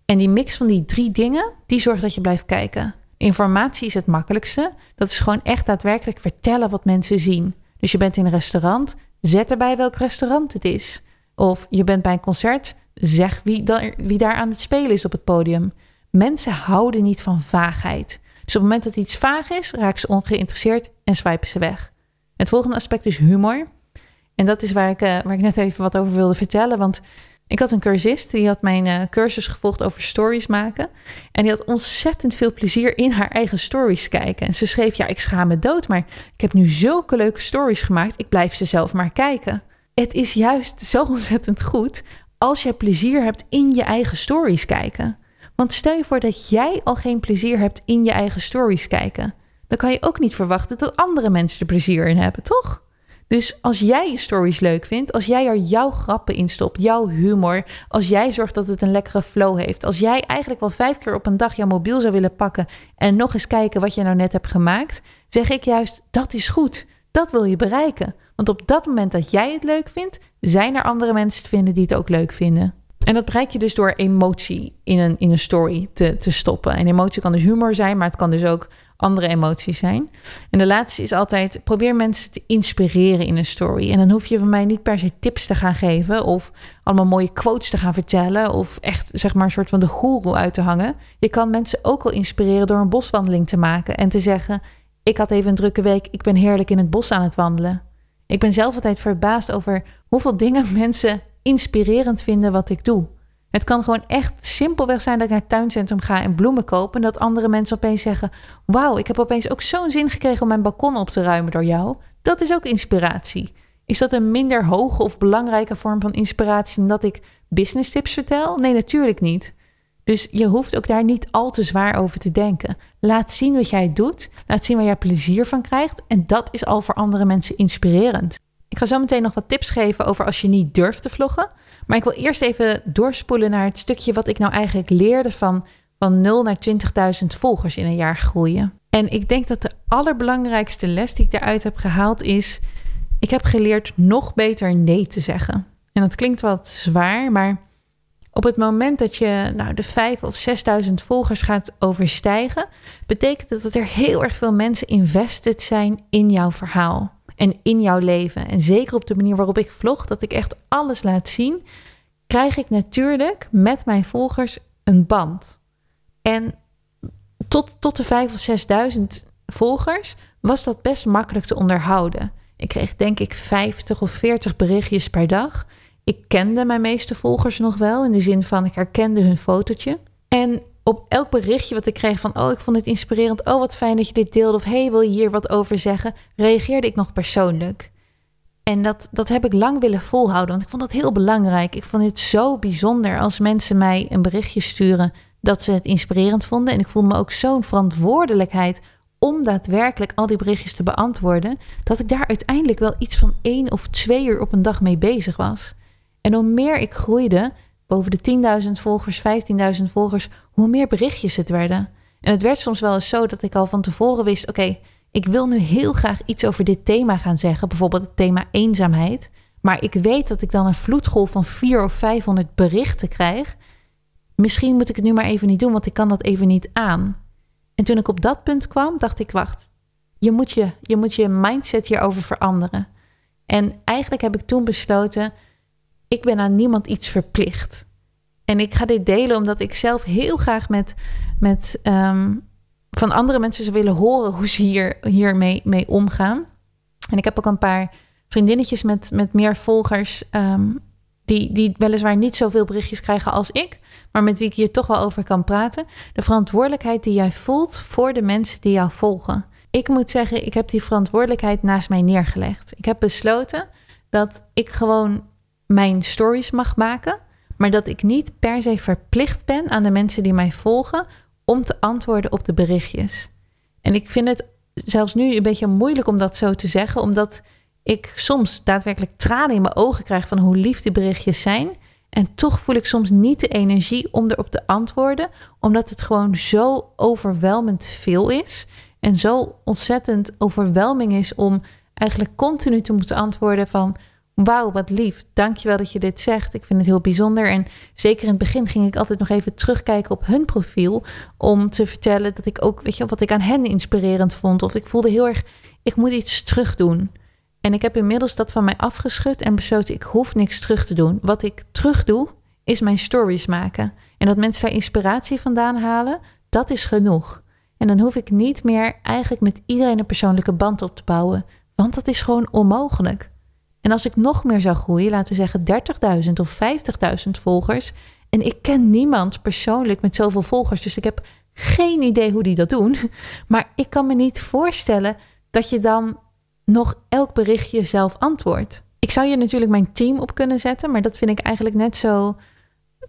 En die mix van die drie dingen, die zorgt dat je blijft kijken. Informatie is het makkelijkste. Dat is gewoon echt daadwerkelijk vertellen wat mensen zien. Dus je bent in een restaurant, zet erbij welk restaurant het is. Of je bent bij een concert, zeg wie, daar, wie daar aan het spelen is op het podium. Mensen houden niet van vaagheid. Dus op het moment dat iets vaag is, raken ze ongeïnteresseerd en swipen ze weg. Het volgende aspect is humor. En dat is waar ik, uh, waar ik net even wat over wilde vertellen. Want ik had een cursist, die had mijn uh, cursus gevolgd over stories maken. En die had ontzettend veel plezier in haar eigen stories kijken. En ze schreef, ja, ik schaam me dood, maar ik heb nu zulke leuke stories gemaakt. Ik blijf ze zelf maar kijken. Het is juist zo ontzettend goed als je plezier hebt in je eigen stories kijken. Want stel je voor dat jij al geen plezier hebt in je eigen stories kijken. Dan kan je ook niet verwachten dat andere mensen er plezier in hebben, toch? Dus als jij je stories leuk vindt, als jij er jouw grappen in stopt, jouw humor, als jij zorgt dat het een lekkere flow heeft, als jij eigenlijk wel vijf keer op een dag jouw mobiel zou willen pakken en nog eens kijken wat je nou net hebt gemaakt, zeg ik juist dat is goed. Dat wil je bereiken. Want op dat moment dat jij het leuk vindt, zijn er andere mensen te vinden die het ook leuk vinden. En dat bereik je dus door emotie in een, in een story te, te stoppen. En emotie kan dus humor zijn, maar het kan dus ook andere emoties zijn. En de laatste is altijd: probeer mensen te inspireren in een story. En dan hoef je van mij niet per se tips te gaan geven of allemaal mooie quotes te gaan vertellen of echt zeg maar een soort van de goeroe uit te hangen. Je kan mensen ook wel inspireren door een boswandeling te maken en te zeggen: ik had even een drukke week, ik ben heerlijk in het bos aan het wandelen. Ik ben zelf altijd verbaasd over hoeveel dingen mensen inspirerend vinden wat ik doe. Het kan gewoon echt simpelweg zijn dat ik naar het tuincentrum ga en bloemen koop. En dat andere mensen opeens zeggen: Wauw, ik heb opeens ook zo'n zin gekregen om mijn balkon op te ruimen door jou. Dat is ook inspiratie. Is dat een minder hoge of belangrijke vorm van inspiratie dan dat ik business tips vertel? Nee, natuurlijk niet. Dus je hoeft ook daar niet al te zwaar over te denken. Laat zien wat jij doet. Laat zien waar jij plezier van krijgt. En dat is al voor andere mensen inspirerend. Ik ga zo meteen nog wat tips geven over als je niet durft te vloggen. Maar ik wil eerst even doorspoelen naar het stukje wat ik nou eigenlijk leerde van, van 0 naar 20.000 volgers in een jaar groeien. En ik denk dat de allerbelangrijkste les die ik daaruit heb gehaald is: ik heb geleerd nog beter nee te zeggen. En dat klinkt wat zwaar, maar op het moment dat je nou, de 5.000 of 6.000 volgers gaat overstijgen, betekent dat dat er heel erg veel mensen invested zijn in jouw verhaal en in jouw leven. En zeker op de manier waarop ik vlog, dat ik echt alles laat zien, krijg ik natuurlijk met mijn volgers een band. En tot, tot de 5.000 of 6.000 volgers was dat best makkelijk te onderhouden. Ik kreeg denk ik 50 of 40 berichtjes per dag. Ik kende mijn meeste volgers nog wel, in de zin van ik herkende hun fotootje. En op elk berichtje wat ik kreeg van, oh, ik vond het inspirerend, oh, wat fijn dat je dit deelde, of hey, wil je hier wat over zeggen, reageerde ik nog persoonlijk. En dat, dat heb ik lang willen volhouden, want ik vond dat heel belangrijk. Ik vond het zo bijzonder als mensen mij een berichtje sturen dat ze het inspirerend vonden. En ik voelde me ook zo'n verantwoordelijkheid om daadwerkelijk al die berichtjes te beantwoorden, dat ik daar uiteindelijk wel iets van één of twee uur op een dag mee bezig was. En hoe meer ik groeide, boven de 10.000 volgers, 15.000 volgers, hoe meer berichtjes het werden. En het werd soms wel eens zo dat ik al van tevoren wist: oké, ik wil nu heel graag iets over dit thema gaan zeggen, bijvoorbeeld het thema eenzaamheid. Maar ik weet dat ik dan een vloedgolf van 400 of 500 berichten krijg. Misschien moet ik het nu maar even niet doen, want ik kan dat even niet aan. En toen ik op dat punt kwam, dacht ik: wacht, je moet je, je, moet je mindset hierover veranderen. En eigenlijk heb ik toen besloten: ik ben aan niemand iets verplicht. En ik ga dit delen omdat ik zelf heel graag met, met um, van andere mensen zou willen horen hoe ze hier, hiermee mee omgaan. En ik heb ook een paar vriendinnetjes met, met meer volgers. Um, die, die weliswaar niet zoveel berichtjes krijgen als ik, maar met wie ik hier toch wel over kan praten. De verantwoordelijkheid die jij voelt voor de mensen die jou volgen. Ik moet zeggen, ik heb die verantwoordelijkheid naast mij neergelegd. Ik heb besloten dat ik gewoon mijn stories mag maken, maar dat ik niet per se verplicht ben aan de mensen die mij volgen om te antwoorden op de berichtjes. En ik vind het zelfs nu een beetje moeilijk om dat zo te zeggen, omdat ik soms daadwerkelijk tranen in mijn ogen krijg van hoe lief die berichtjes zijn. En toch voel ik soms niet de energie om erop te antwoorden, omdat het gewoon zo overweldigend veel is. En zo ontzettend overweldiging is om eigenlijk continu te moeten antwoorden van Wauw, wat lief. Dankjewel dat je dit zegt. Ik vind het heel bijzonder. En zeker in het begin ging ik altijd nog even terugkijken op hun profiel. Om te vertellen dat ik ook, weet je, wat ik aan hen inspirerend vond. Of ik voelde heel erg, ik moet iets terug doen. En ik heb inmiddels dat van mij afgeschud en besloten, ik hoef niks terug te doen. Wat ik terug doe, is mijn stories maken. En dat mensen daar inspiratie vandaan halen, dat is genoeg. En dan hoef ik niet meer eigenlijk met iedereen een persoonlijke band op te bouwen. Want dat is gewoon onmogelijk. En als ik nog meer zou groeien, laten we zeggen 30.000 of 50.000 volgers. En ik ken niemand persoonlijk met zoveel volgers. Dus ik heb geen idee hoe die dat doen. Maar ik kan me niet voorstellen dat je dan nog elk berichtje zelf antwoordt. Ik zou je natuurlijk mijn team op kunnen zetten, maar dat vind ik eigenlijk net zo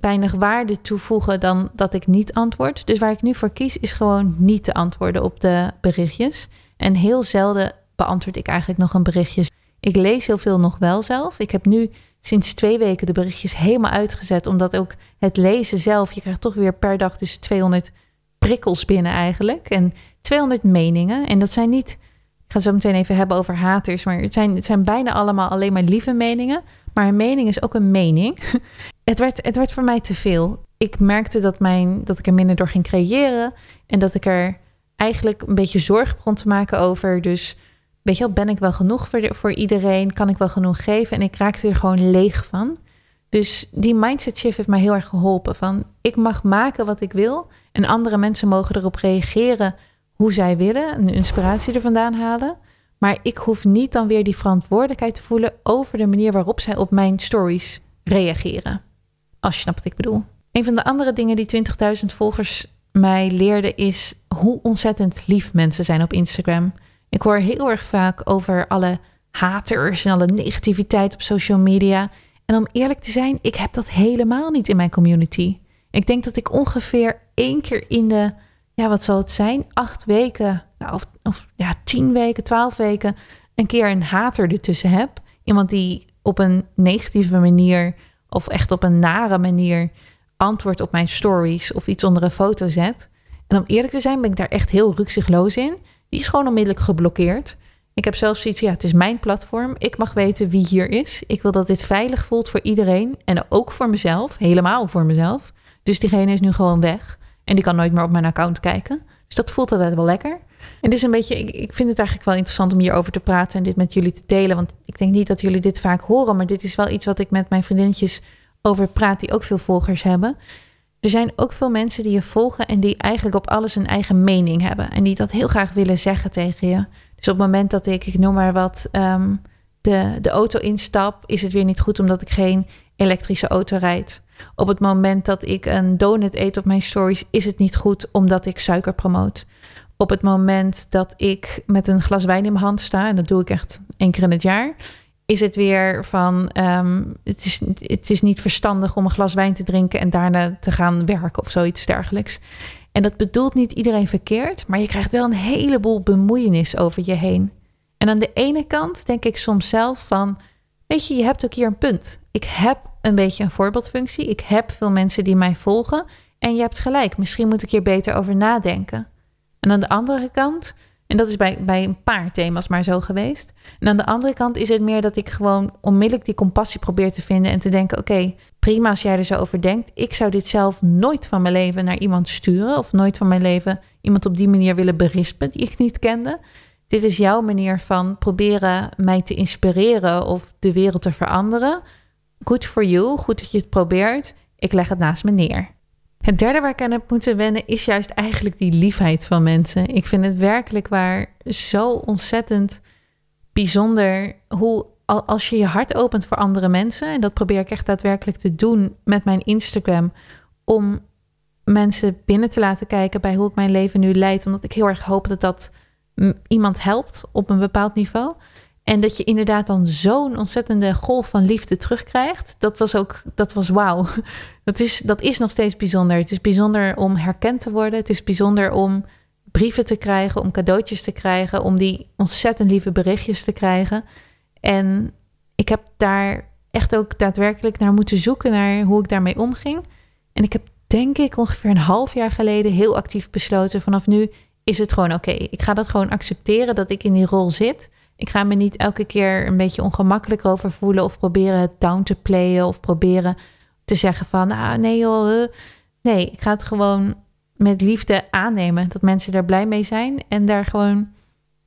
weinig waarde toevoegen dan dat ik niet antwoord. Dus waar ik nu voor kies is gewoon niet te antwoorden op de berichtjes. En heel zelden beantwoord ik eigenlijk nog een berichtje. Ik lees heel veel nog wel zelf. Ik heb nu sinds twee weken de berichtjes helemaal uitgezet, omdat ook het lezen zelf, je krijgt toch weer per dag dus 200 prikkels binnen eigenlijk en 200 meningen. En dat zijn niet, ik ga zo meteen even hebben over haters, maar het zijn, het zijn bijna allemaal alleen maar lieve meningen. Maar een mening is ook een mening. het, werd, het werd voor mij te veel. Ik merkte dat, mijn, dat ik er minder door ging creëren en dat ik er eigenlijk een beetje zorg begon te maken over. Dus weet je wel, ben ik wel genoeg voor, voor iedereen? Kan ik wel genoeg geven? En ik raakte er gewoon leeg van. Dus die mindset shift heeft mij heel erg geholpen. Van ik mag maken wat ik wil. En andere mensen mogen erop reageren hoe zij willen. Een inspiratie er vandaan halen. Maar ik hoef niet dan weer die verantwoordelijkheid te voelen over de manier waarop zij op mijn stories reageren. Als je snapt wat ik bedoel. Een van de andere dingen die 20.000 volgers mij leerden is hoe ontzettend lief mensen zijn op Instagram. Ik hoor heel erg vaak over alle haters en alle negativiteit op social media. En om eerlijk te zijn, ik heb dat helemaal niet in mijn community. Ik denk dat ik ongeveer één keer in de, ja, wat zal het zijn? Acht weken, nou, of, of ja, tien weken, twaalf weken, een keer een hater ertussen heb. Iemand die op een negatieve manier of echt op een nare manier antwoordt op mijn stories of iets onder een foto zet. En om eerlijk te zijn, ben ik daar echt heel rukzichtloos in die is gewoon onmiddellijk geblokkeerd. Ik heb zelfs zoiets, ja, het is mijn platform. Ik mag weten wie hier is. Ik wil dat dit veilig voelt voor iedereen en ook voor mezelf, helemaal voor mezelf. Dus diegene is nu gewoon weg en die kan nooit meer op mijn account kijken. Dus dat voelt altijd wel lekker. En dit is een beetje, ik, ik vind het eigenlijk wel interessant om hierover te praten en dit met jullie te delen. Want ik denk niet dat jullie dit vaak horen, maar dit is wel iets wat ik met mijn vriendinnetjes over praat, die ook veel volgers hebben. Er zijn ook veel mensen die je volgen en die eigenlijk op alles een eigen mening hebben. En die dat heel graag willen zeggen tegen je. Dus op het moment dat ik, noem maar wat, ehm, de, de auto instap, is het weer niet goed omdat ik geen elektrische auto rijd. Op het moment dat ik een donut eet op mijn stories, is het niet goed omdat ik suiker promoot. Op het moment dat ik met een glas wijn in mijn hand sta, en dat doe ik echt één keer in het jaar, is het weer van: ehm, het, is, het is niet verstandig om een glas wijn te drinken en daarna te gaan werken of zoiets dergelijks. En dat bedoelt niet iedereen verkeerd, maar je krijgt wel een heleboel bemoeienis over je heen. En aan de ene kant denk ik soms zelf van, weet je, je hebt ook hier een punt. Ik heb een beetje een voorbeeldfunctie. Ik heb veel mensen die mij volgen. En je hebt gelijk, misschien moet ik hier beter over nadenken. En aan de andere kant, en dat is bij, bij een paar thema's maar zo geweest. En aan de andere kant is het meer dat ik gewoon onmiddellijk die compassie probeer te vinden en te denken: oké, prima als jij er zo over denkt. Ik zou dit zelf nooit van mijn leven naar iemand sturen of nooit van mijn leven iemand op die manier willen berispen die ik niet kende. Dit is jouw manier van proberen mij te inspireren of de wereld te veranderen. Good for you, goed dat je het probeert. Ik leg het naast me neer. Het derde waar ik aan heb moeten wennen is juist eigenlijk die liefheid van mensen. Ik vind het werkelijk waar zo ontzettend bijzonder hoe als je je hart opent voor andere mensen, en dat probeer ik echt daadwerkelijk te doen met mijn Instagram, om mensen binnen te laten kijken bij hoe ik mijn leven nu leid, omdat ik heel erg hoop dat dat iemand helpt op een bepaald niveau. En dat je inderdaad dan zo'n ontzettende golf van liefde terugkrijgt. Dat was ook, dat was wauw. Dat is, dat is nog steeds bijzonder. Het is bijzonder om herkend te worden. Het is bijzonder om brieven te krijgen, om cadeautjes te krijgen, om die ontzettend lieve berichtjes te krijgen. En ik heb daar echt ook daadwerkelijk naar moeten zoeken, naar hoe ik daarmee omging. En ik heb denk ik ongeveer een half jaar geleden heel actief besloten: vanaf nu is het gewoon oké. Ik ga dat gewoon accepteren dat ik in die rol zit. Ik ga me niet elke keer een beetje ongemakkelijk over voelen of proberen het down te playen of proberen te zeggen van, ah nee joh, nee, ik ga het gewoon met liefde aannemen dat mensen daar blij mee zijn en daar gewoon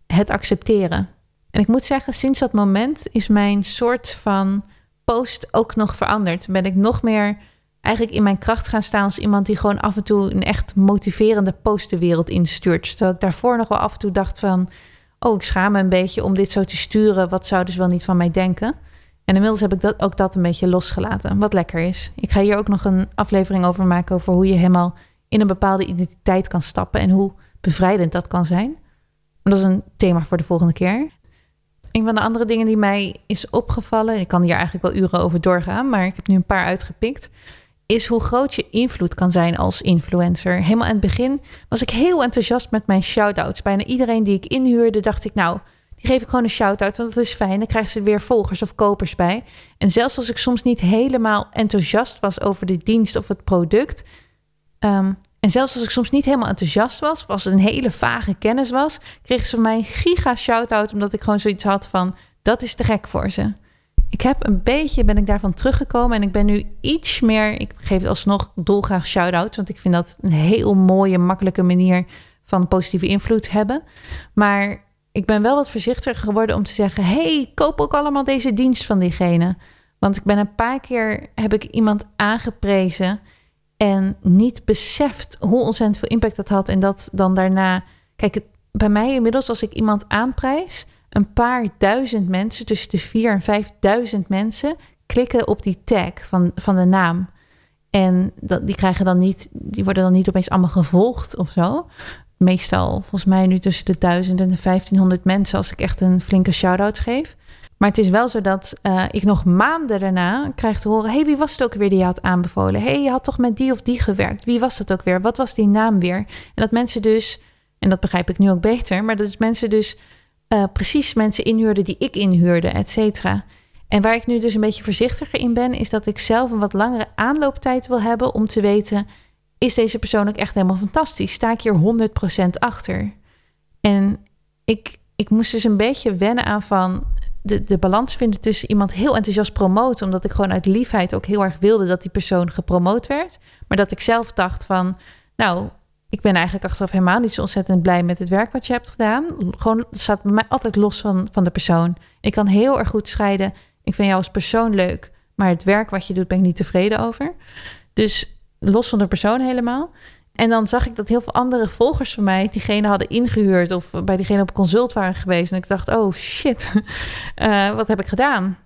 het accepteren. En ik moet zeggen, sinds dat moment is mijn soort van post ook nog veranderd. Ben ik nog meer eigenlijk in mijn kracht gaan staan als iemand die gewoon af en toe een echt motiverende post de wereld instuurt. Terwijl ik daarvoor nog wel af en toe dacht van, oh, ik schaam me een beetje om dit zo te sturen. Wat zouden ze wel niet van mij denken? En inmiddels heb ik dat, ook dat een beetje losgelaten, wat lekker is. Ik ga hier ook nog een aflevering over maken over hoe je helemaal in een bepaalde identiteit kan stappen en hoe bevrijdend dat kan zijn. Dat is een thema voor de volgende keer. Een van de andere dingen die mij is opgevallen, ik kan hier eigenlijk wel uren over doorgaan, maar ik heb nu een paar uitgepikt, is hoe groot je invloed kan zijn als influencer. Helemaal aan het begin was ik heel enthousiast met mijn shout-outs. Bijna iedereen die ik inhuurde, dacht ik, nou, die geef ik gewoon een shout-out, want dat is fijn. Dan krijgen ze weer volgers of kopers bij. En zelfs als ik soms niet helemaal enthousiast was over de dienst of het product. Ehm, en zelfs als ik soms niet helemaal enthousiast was, of als het een hele vage kennis was, kregen ze van mij een giga shout-out, omdat ik gewoon zoiets had van, dat is te gek voor ze. Ik heb een beetje, ben ik daarvan teruggekomen en ik ben nu iets meer, ik geef het alsnog dolgraag shout-outs, want ik vind dat een heel mooie, makkelijke manier van positieve invloed hebben. Maar ik ben wel wat voorzichtiger geworden om te zeggen, hey, koop ook allemaal deze dienst van diegene. Want ik ben een paar keer, heb ik iemand aangeprezen en niet beseft hoe ontzettend veel impact dat had. En dat dan daarna, kijk, bij mij inmiddels als ik iemand aanprijs een paar duizend mensen, tussen de vier en vijfduizend mensen, klikken op die tag van, van de naam. En dat, die krijgen dan niet, die worden dan niet opeens allemaal gevolgd of zo. Meestal, volgens mij nu tussen de 1000 en de 1500 mensen als ik echt een flinke shout-out geef. Maar het is wel zo dat uh, ik nog maanden daarna krijg te horen: hey, wie was het ook weer die je had aanbevolen? hey, je had toch met die of die gewerkt? Wie was dat ook weer? Wat was die naam weer? En dat mensen dus, en dat begrijp ik nu ook beter, maar dat mensen dus uh, precies mensen inhuurde die ik inhuurde, et cetera. En waar ik nu dus een beetje voorzichtiger in ben, is dat ik zelf een wat langere aanlooptijd wil hebben om te weten: is deze persoon ook echt helemaal fantastisch? Sta ik hier 100% achter? En ik, ik moest dus een beetje wennen aan van de, de balans vinden tussen iemand heel enthousiast promoten, omdat ik gewoon uit liefheid ook heel erg wilde dat die persoon gepromoot werd. Maar dat ik zelf dacht van, nou, ik ben eigenlijk achteraf helemaal niet zo ontzettend blij met het werk wat je hebt gedaan. Gewoon, staat bij mij altijd los van, van de persoon. Ik kan heel erg goed scheiden. Ik vind jou als persoon leuk, maar het werk wat je doet ben ik niet tevreden over. Dus los van de persoon helemaal. En dan zag ik dat heel veel andere volgers van mij diegene hadden ingehuurd of bij diegene op consult waren geweest. En ik dacht, oh shit, uh, wat heb ik gedaan?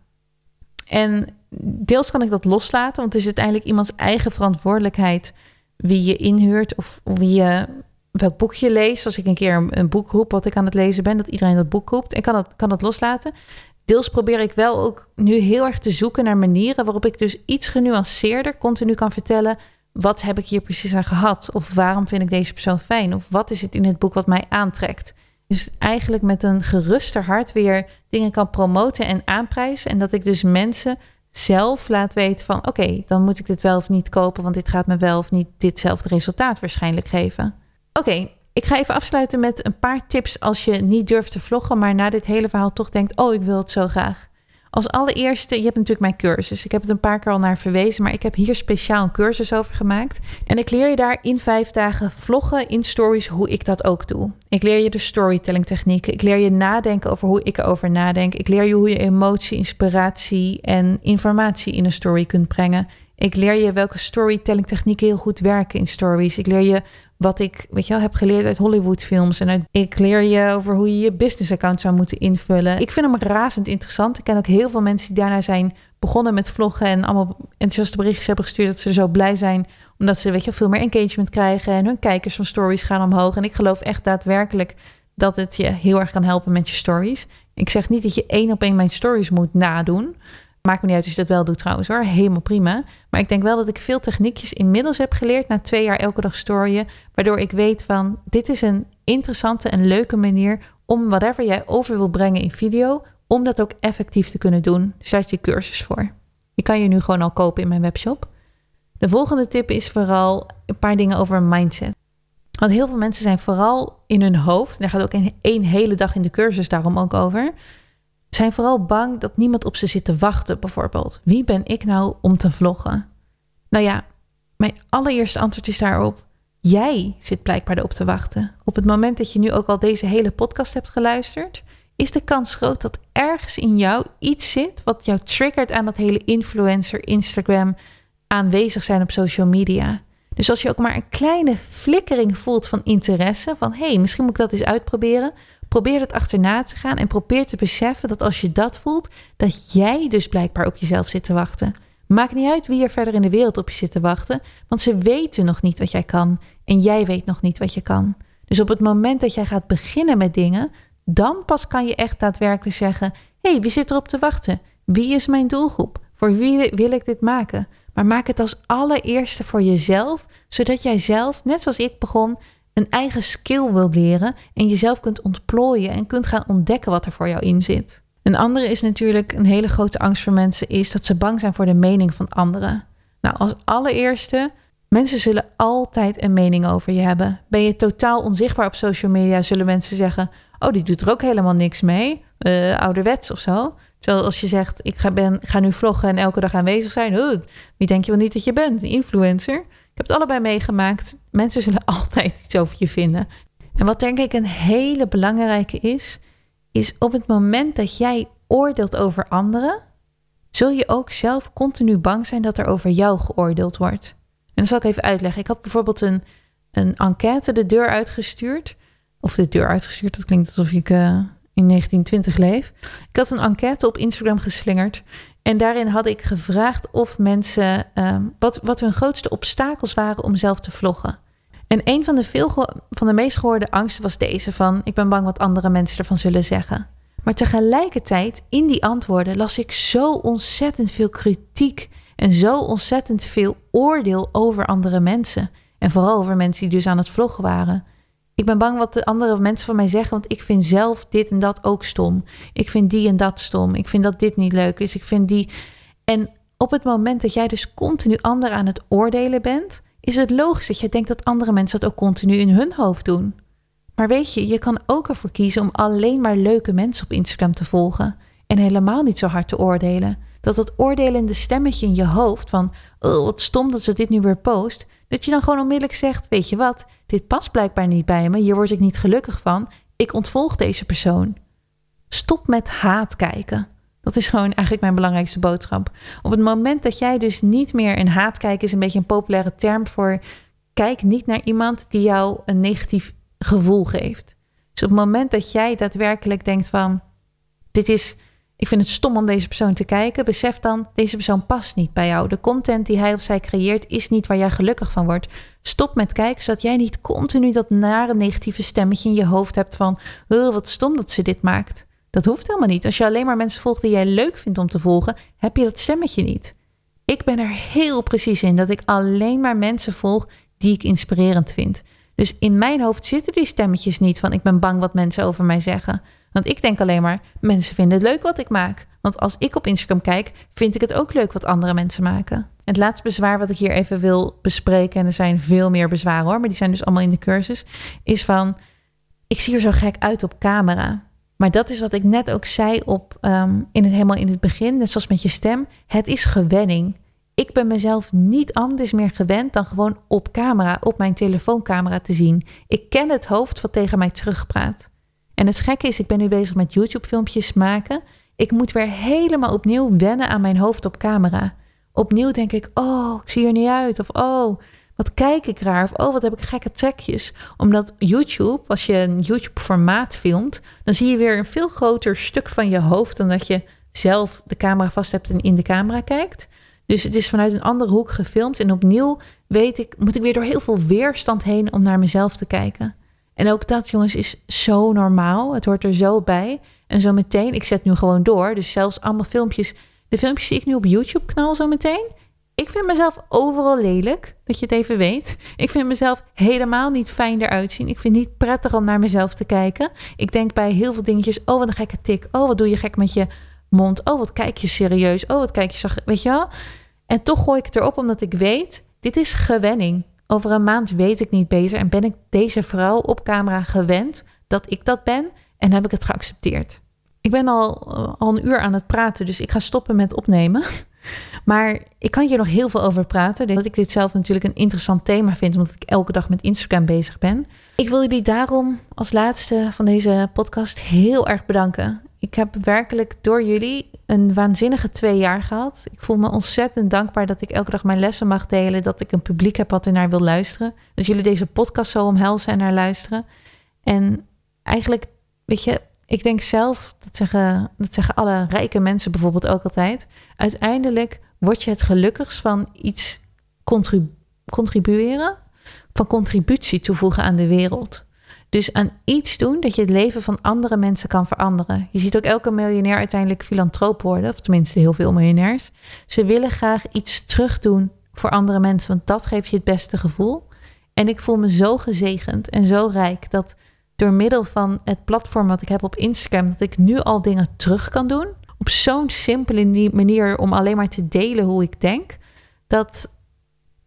En deels kan ik dat loslaten, want het is uiteindelijk iemands eigen verantwoordelijkheid wie je inhuurt of wie je welk boek je leest. Als ik een keer een, boek roep wat ik aan het lezen ben, dat iedereen dat boek roept. Ik kan dat, kan dat loslaten. Deels probeer ik wel ook nu heel erg te zoeken naar manieren waarop ik dus iets genuanceerder continu kan vertellen. Wat heb ik hier precies aan gehad? Of waarom vind ik deze persoon fijn? Of wat is het in het boek wat mij aantrekt? Dus eigenlijk met een geruster hart weer dingen kan promoten en aanprijzen. En dat ik dus mensen zelf laat weten van oké, dan moet ik dit wel of niet kopen, want dit gaat me wel of niet ditzelfde resultaat waarschijnlijk geven. Oké, ik ga even afsluiten met een paar tips als je niet durft te vloggen, maar na dit hele verhaal toch denkt: oh, ik wil het zo graag. Als allereerste, je hebt natuurlijk mijn cursus. Ik heb het een paar keer al naar verwezen, maar ik heb hier speciaal een cursus over gemaakt. En ik leer je daar in vijf dagen vloggen in stories hoe ik dat ook doe. Ik leer je de storytelling technieken. Ik leer je nadenken over hoe ik erover nadenk. Ik leer je hoe je emotie, inspiratie en informatie in een story kunt brengen. Ik leer je welke storytelling technieken heel goed werken in stories. Ik leer je wat ik, weet je wel, heb geleerd uit Hollywoodfilms. En uit, ik leer je over hoe je je business account zou moeten invullen. Ik vind hem razend interessant. Ik ken ook heel veel mensen die daarna zijn begonnen met vloggen en allemaal enthousiaste berichtjes hebben gestuurd dat ze zo blij zijn omdat ze, weet je, veel meer engagement krijgen en hun kijkers van stories gaan omhoog. En ik geloof echt daadwerkelijk dat het je heel erg kan helpen met je stories. Ik zeg niet dat je één op één mijn stories moet nadoen. Maakt me niet uit als je dat wel doet trouwens hoor. Helemaal prima. Maar ik denk wel dat ik veel techniekjes inmiddels heb geleerd na twee jaar elke dag storyen. Waardoor ik weet van dit is een interessante en leuke manier om whatever jij over wil brengen in video. Om dat ook effectief te kunnen doen. Dus daar je cursus voor. Die kan je nu gewoon al kopen in mijn webshop. De volgende tip is vooral een paar dingen over mindset. Want heel veel mensen zijn vooral in hun hoofd. Daar gaat ook één hele dag in de cursus daarom ook over zijn vooral bang dat niemand op ze zit te wachten, bijvoorbeeld. Wie ben ik nou om te vloggen? Nou ja, mijn allereerste antwoord is daarop: jij zit blijkbaar erop te wachten. Op het moment dat je nu ook al deze hele podcast hebt geluisterd, is de kans groot dat ergens in jou iets zit wat jou triggert aan dat hele influencer, Instagram, aanwezig zijn op social media. Dus als je ook maar een kleine flikkering voelt van interesse, van hé, hey, misschien moet ik dat eens uitproberen, Probeer het achterna te gaan en probeer te beseffen dat als je dat voelt, dat jij dus blijkbaar op jezelf zit te wachten. Maakt niet uit wie er verder in de wereld op je zit te wachten, want ze weten nog niet wat jij kan en jij weet nog niet wat je kan. Dus op het moment dat jij gaat beginnen met dingen, dan pas kan je echt daadwerkelijk zeggen: hé, hey, wie zit erop te wachten? Wie is mijn doelgroep? Voor wie wil ik dit maken? Maar maak het als allereerste voor jezelf, zodat jij zelf, net zoals ik begon, een eigen skill wilt leren en jezelf kunt ontplooien en kunt gaan ontdekken wat er voor jou in zit. Een andere is natuurlijk een hele grote angst voor mensen is dat ze bang zijn voor de mening van anderen. Nou, als allereerste, mensen zullen altijd een mening over je hebben. Ben je totaal onzichtbaar op social media, zullen mensen zeggen: Oh, die doet er ook helemaal niks mee. Uh, ouderwets of zo. Terwijl als je zegt: Ik ga, ben, ga nu vloggen en elke dag aanwezig zijn. Wie denk je wel niet dat je bent? Een influencer heb het allebei meegemaakt. Mensen zullen altijd iets over je vinden. En wat denk ik een hele belangrijke is, is op het moment dat jij oordeelt over anderen, zul je ook zelf continu bang zijn dat er over jou geoordeeld wordt. En dat zal ik even uitleggen. Ik had bijvoorbeeld een, een enquête de deur uitgestuurd. Of de deur uitgestuurd, dat klinkt alsof ik uh, in 1920 leef. Ik had een enquête op Instagram geslingerd. En daarin had ik gevraagd of mensen ehm, wat, wat hun grootste obstakels waren om zelf te vloggen. En een van de, veel, van de meest gehoorde angsten was deze: van ik ben bang wat andere mensen ervan zullen zeggen. Maar tegelijkertijd, in die antwoorden, las ik zo ontzettend veel kritiek en zo ontzettend veel oordeel over andere mensen. En vooral over mensen die dus aan het vloggen waren. Ik ben bang wat de andere mensen van mij zeggen, want ik vind zelf dit en dat ook stom. Ik vind die en dat stom. Ik vind dat dit niet leuk is. Ik vind die. En op het moment dat jij dus continu anderen aan het oordelen bent, is het logisch dat je denkt dat andere mensen dat ook continu in hun hoofd doen. Maar weet je, je kan ook ervoor kiezen om alleen maar leuke mensen op Instagram te volgen en helemaal niet zo hard te oordelen. Dat dat oordelende stemmetje in je hoofd van, oh, wat stom dat ze dit nu weer post, dat je dan gewoon onmiddellijk zegt: Weet je wat, dit past blijkbaar niet bij me, hier word ik niet gelukkig van, ik ontvolg deze persoon. Stop met haat kijken. Dat is gewoon eigenlijk mijn belangrijkste boodschap. Op het moment dat jij dus niet meer een haat kijken is een beetje een populaire term voor kijk niet naar iemand die jou een negatief gevoel geeft. Dus op het moment dat jij daadwerkelijk denkt van dit is ik vind het stom om deze persoon te kijken. Besef dan, deze persoon past niet bij jou. De content die hij of zij creëert is niet waar jij gelukkig van wordt. Stop met kijken, zodat jij niet continu dat nare negatieve stemmetje in je hoofd hebt van... Wat stom dat ze dit maakt. Dat hoeft helemaal niet. Als je alleen maar mensen volgt die jij leuk vindt om te volgen, heb je dat stemmetje niet. Ik ben er heel precies in dat ik alleen maar mensen volg die ik inspirerend vind. Dus in mijn hoofd zitten die stemmetjes niet van ik ben bang wat mensen over mij zeggen. Want ik denk alleen maar, mensen vinden het leuk wat ik maak. Want als ik op Instagram kijk, vind ik het ook leuk wat andere mensen maken. Het laatste bezwaar wat ik hier even wil bespreken, en er zijn veel meer bezwaren hoor, maar die zijn dus allemaal in de cursus, is van, ik zie er zo gek uit op camera. Maar dat is wat ik net ook zei op, um, in het, helemaal in het begin, net zoals met je stem. Het is gewenning. Ik ben mezelf niet anders meer gewend dan gewoon op camera, op mijn telefooncamera te zien. Ik ken het hoofd wat tegen mij terugpraat. En het gekke is, ik ben nu bezig met YouTube-filmpjes maken. Ik moet weer helemaal opnieuw wennen aan mijn hoofd op camera. Opnieuw denk ik, oh, ik zie er niet uit. Of oh, wat kijk ik raar. Of oh, wat heb ik gekke trekjes. Omdat YouTube, als je een YouTube-formaat filmt, dan zie je weer een veel groter stuk van je hoofd dan dat je zelf de camera vast hebt en in de camera kijkt. Dus het is vanuit een andere hoek gefilmd. En opnieuw weet ik, moet ik weer door heel veel weerstand heen om naar mezelf te kijken. En ook dat, jongens, is zo normaal. Het hoort er zo bij. En zo meteen, ik zet nu gewoon door. Dus zelfs allemaal filmpjes. De filmpjes die ik nu op YouTube knal zo meteen. Ik vind mezelf overal lelijk, dat je het even weet. Ik vind mezelf helemaal niet fijn eruit zien. Ik vind het niet prettig om naar mezelf te kijken. Ik denk bij heel veel dingetjes, oh wat een gekke tik. Oh wat doe je gek met je mond. Oh wat kijk je serieus. Oh wat kijk je zag. Weet je wel? En toch gooi ik het erop omdat ik weet, dit is gewenning. Over een maand weet ik niet beter en ben ik deze vrouw op camera gewend dat ik dat ben en heb ik het geaccepteerd. Ik ben al, eh, al een uur aan het praten, dus ik ga stoppen met opnemen. Maar ik kan hier nog heel veel over praten. Dat ik dit zelf natuurlijk een interessant thema vind, omdat ik elke dag met Instagram bezig ben. Ik wil jullie daarom als laatste van deze podcast heel erg bedanken. Ik heb werkelijk door jullie een waanzinnige twee jaar gehad. Ik voel me ontzettend dankbaar dat ik elke dag mijn lessen mag delen. Dat ik een publiek heb wat er naar wil luisteren. Dat jullie deze podcast zo omhelzen en naar luisteren. En eigenlijk, weet je, ik denk zelf, dat zeggen, dat zeggen alle rijke mensen bijvoorbeeld ook altijd. Uiteindelijk word je het gelukkigst van iets contribueren, van contributie toevoegen aan de wereld. Dus aan iets doen dat je het leven van andere mensen kan veranderen. Je ziet ook elke miljonair uiteindelijk filantroop worden, of tenminste heel veel miljonairs. Ze willen graag iets terugdoen voor andere mensen, want dat geeft je het beste gevoel. En ik voel me zo gezegend en zo rijk dat door middel van het platform wat ik heb op Instagram, dat ik nu al dingen terug kan doen. Op zo'n simpele manier om alleen maar te delen hoe ik denk. Dat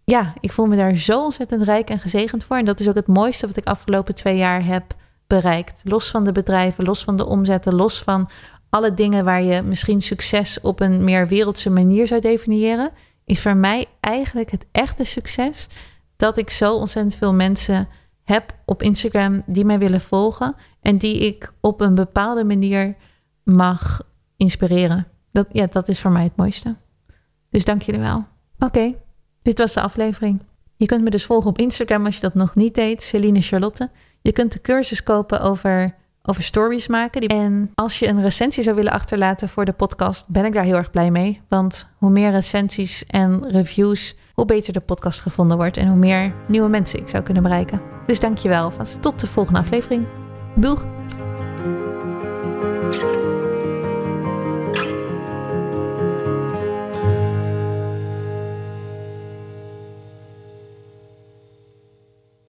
ja, ik voel me daar zo ontzettend rijk en gezegend voor. En dat is ook het mooiste wat ik afgelopen twee jaar heb bereikt. Los van de bedrijven, los van de omzetten, los van alle dingen waar je misschien succes op een meer wereldse manier zou definiëren, is voor mij eigenlijk het echte succes dat ik zo ontzettend veel mensen heb op Instagram die mij willen volgen en die ik op een bepaalde manier mag inspireren. Dat, ja, dat is voor mij het mooiste. Dus dank jullie wel. Oké. Dit was de aflevering. Je kunt me dus volgen op Instagram als je dat nog niet deed, Celine Charlotte. Je kunt de cursus kopen over, over stories maken. En als je een recensie zou willen achterlaten voor de podcast, ben ik daar heel erg blij mee. Want hoe meer recensies en reviews, hoe beter de podcast gevonden wordt en hoe meer nieuwe mensen ik zou kunnen bereiken. Dus dankjewel alvast. Tot de volgende aflevering. Doeg!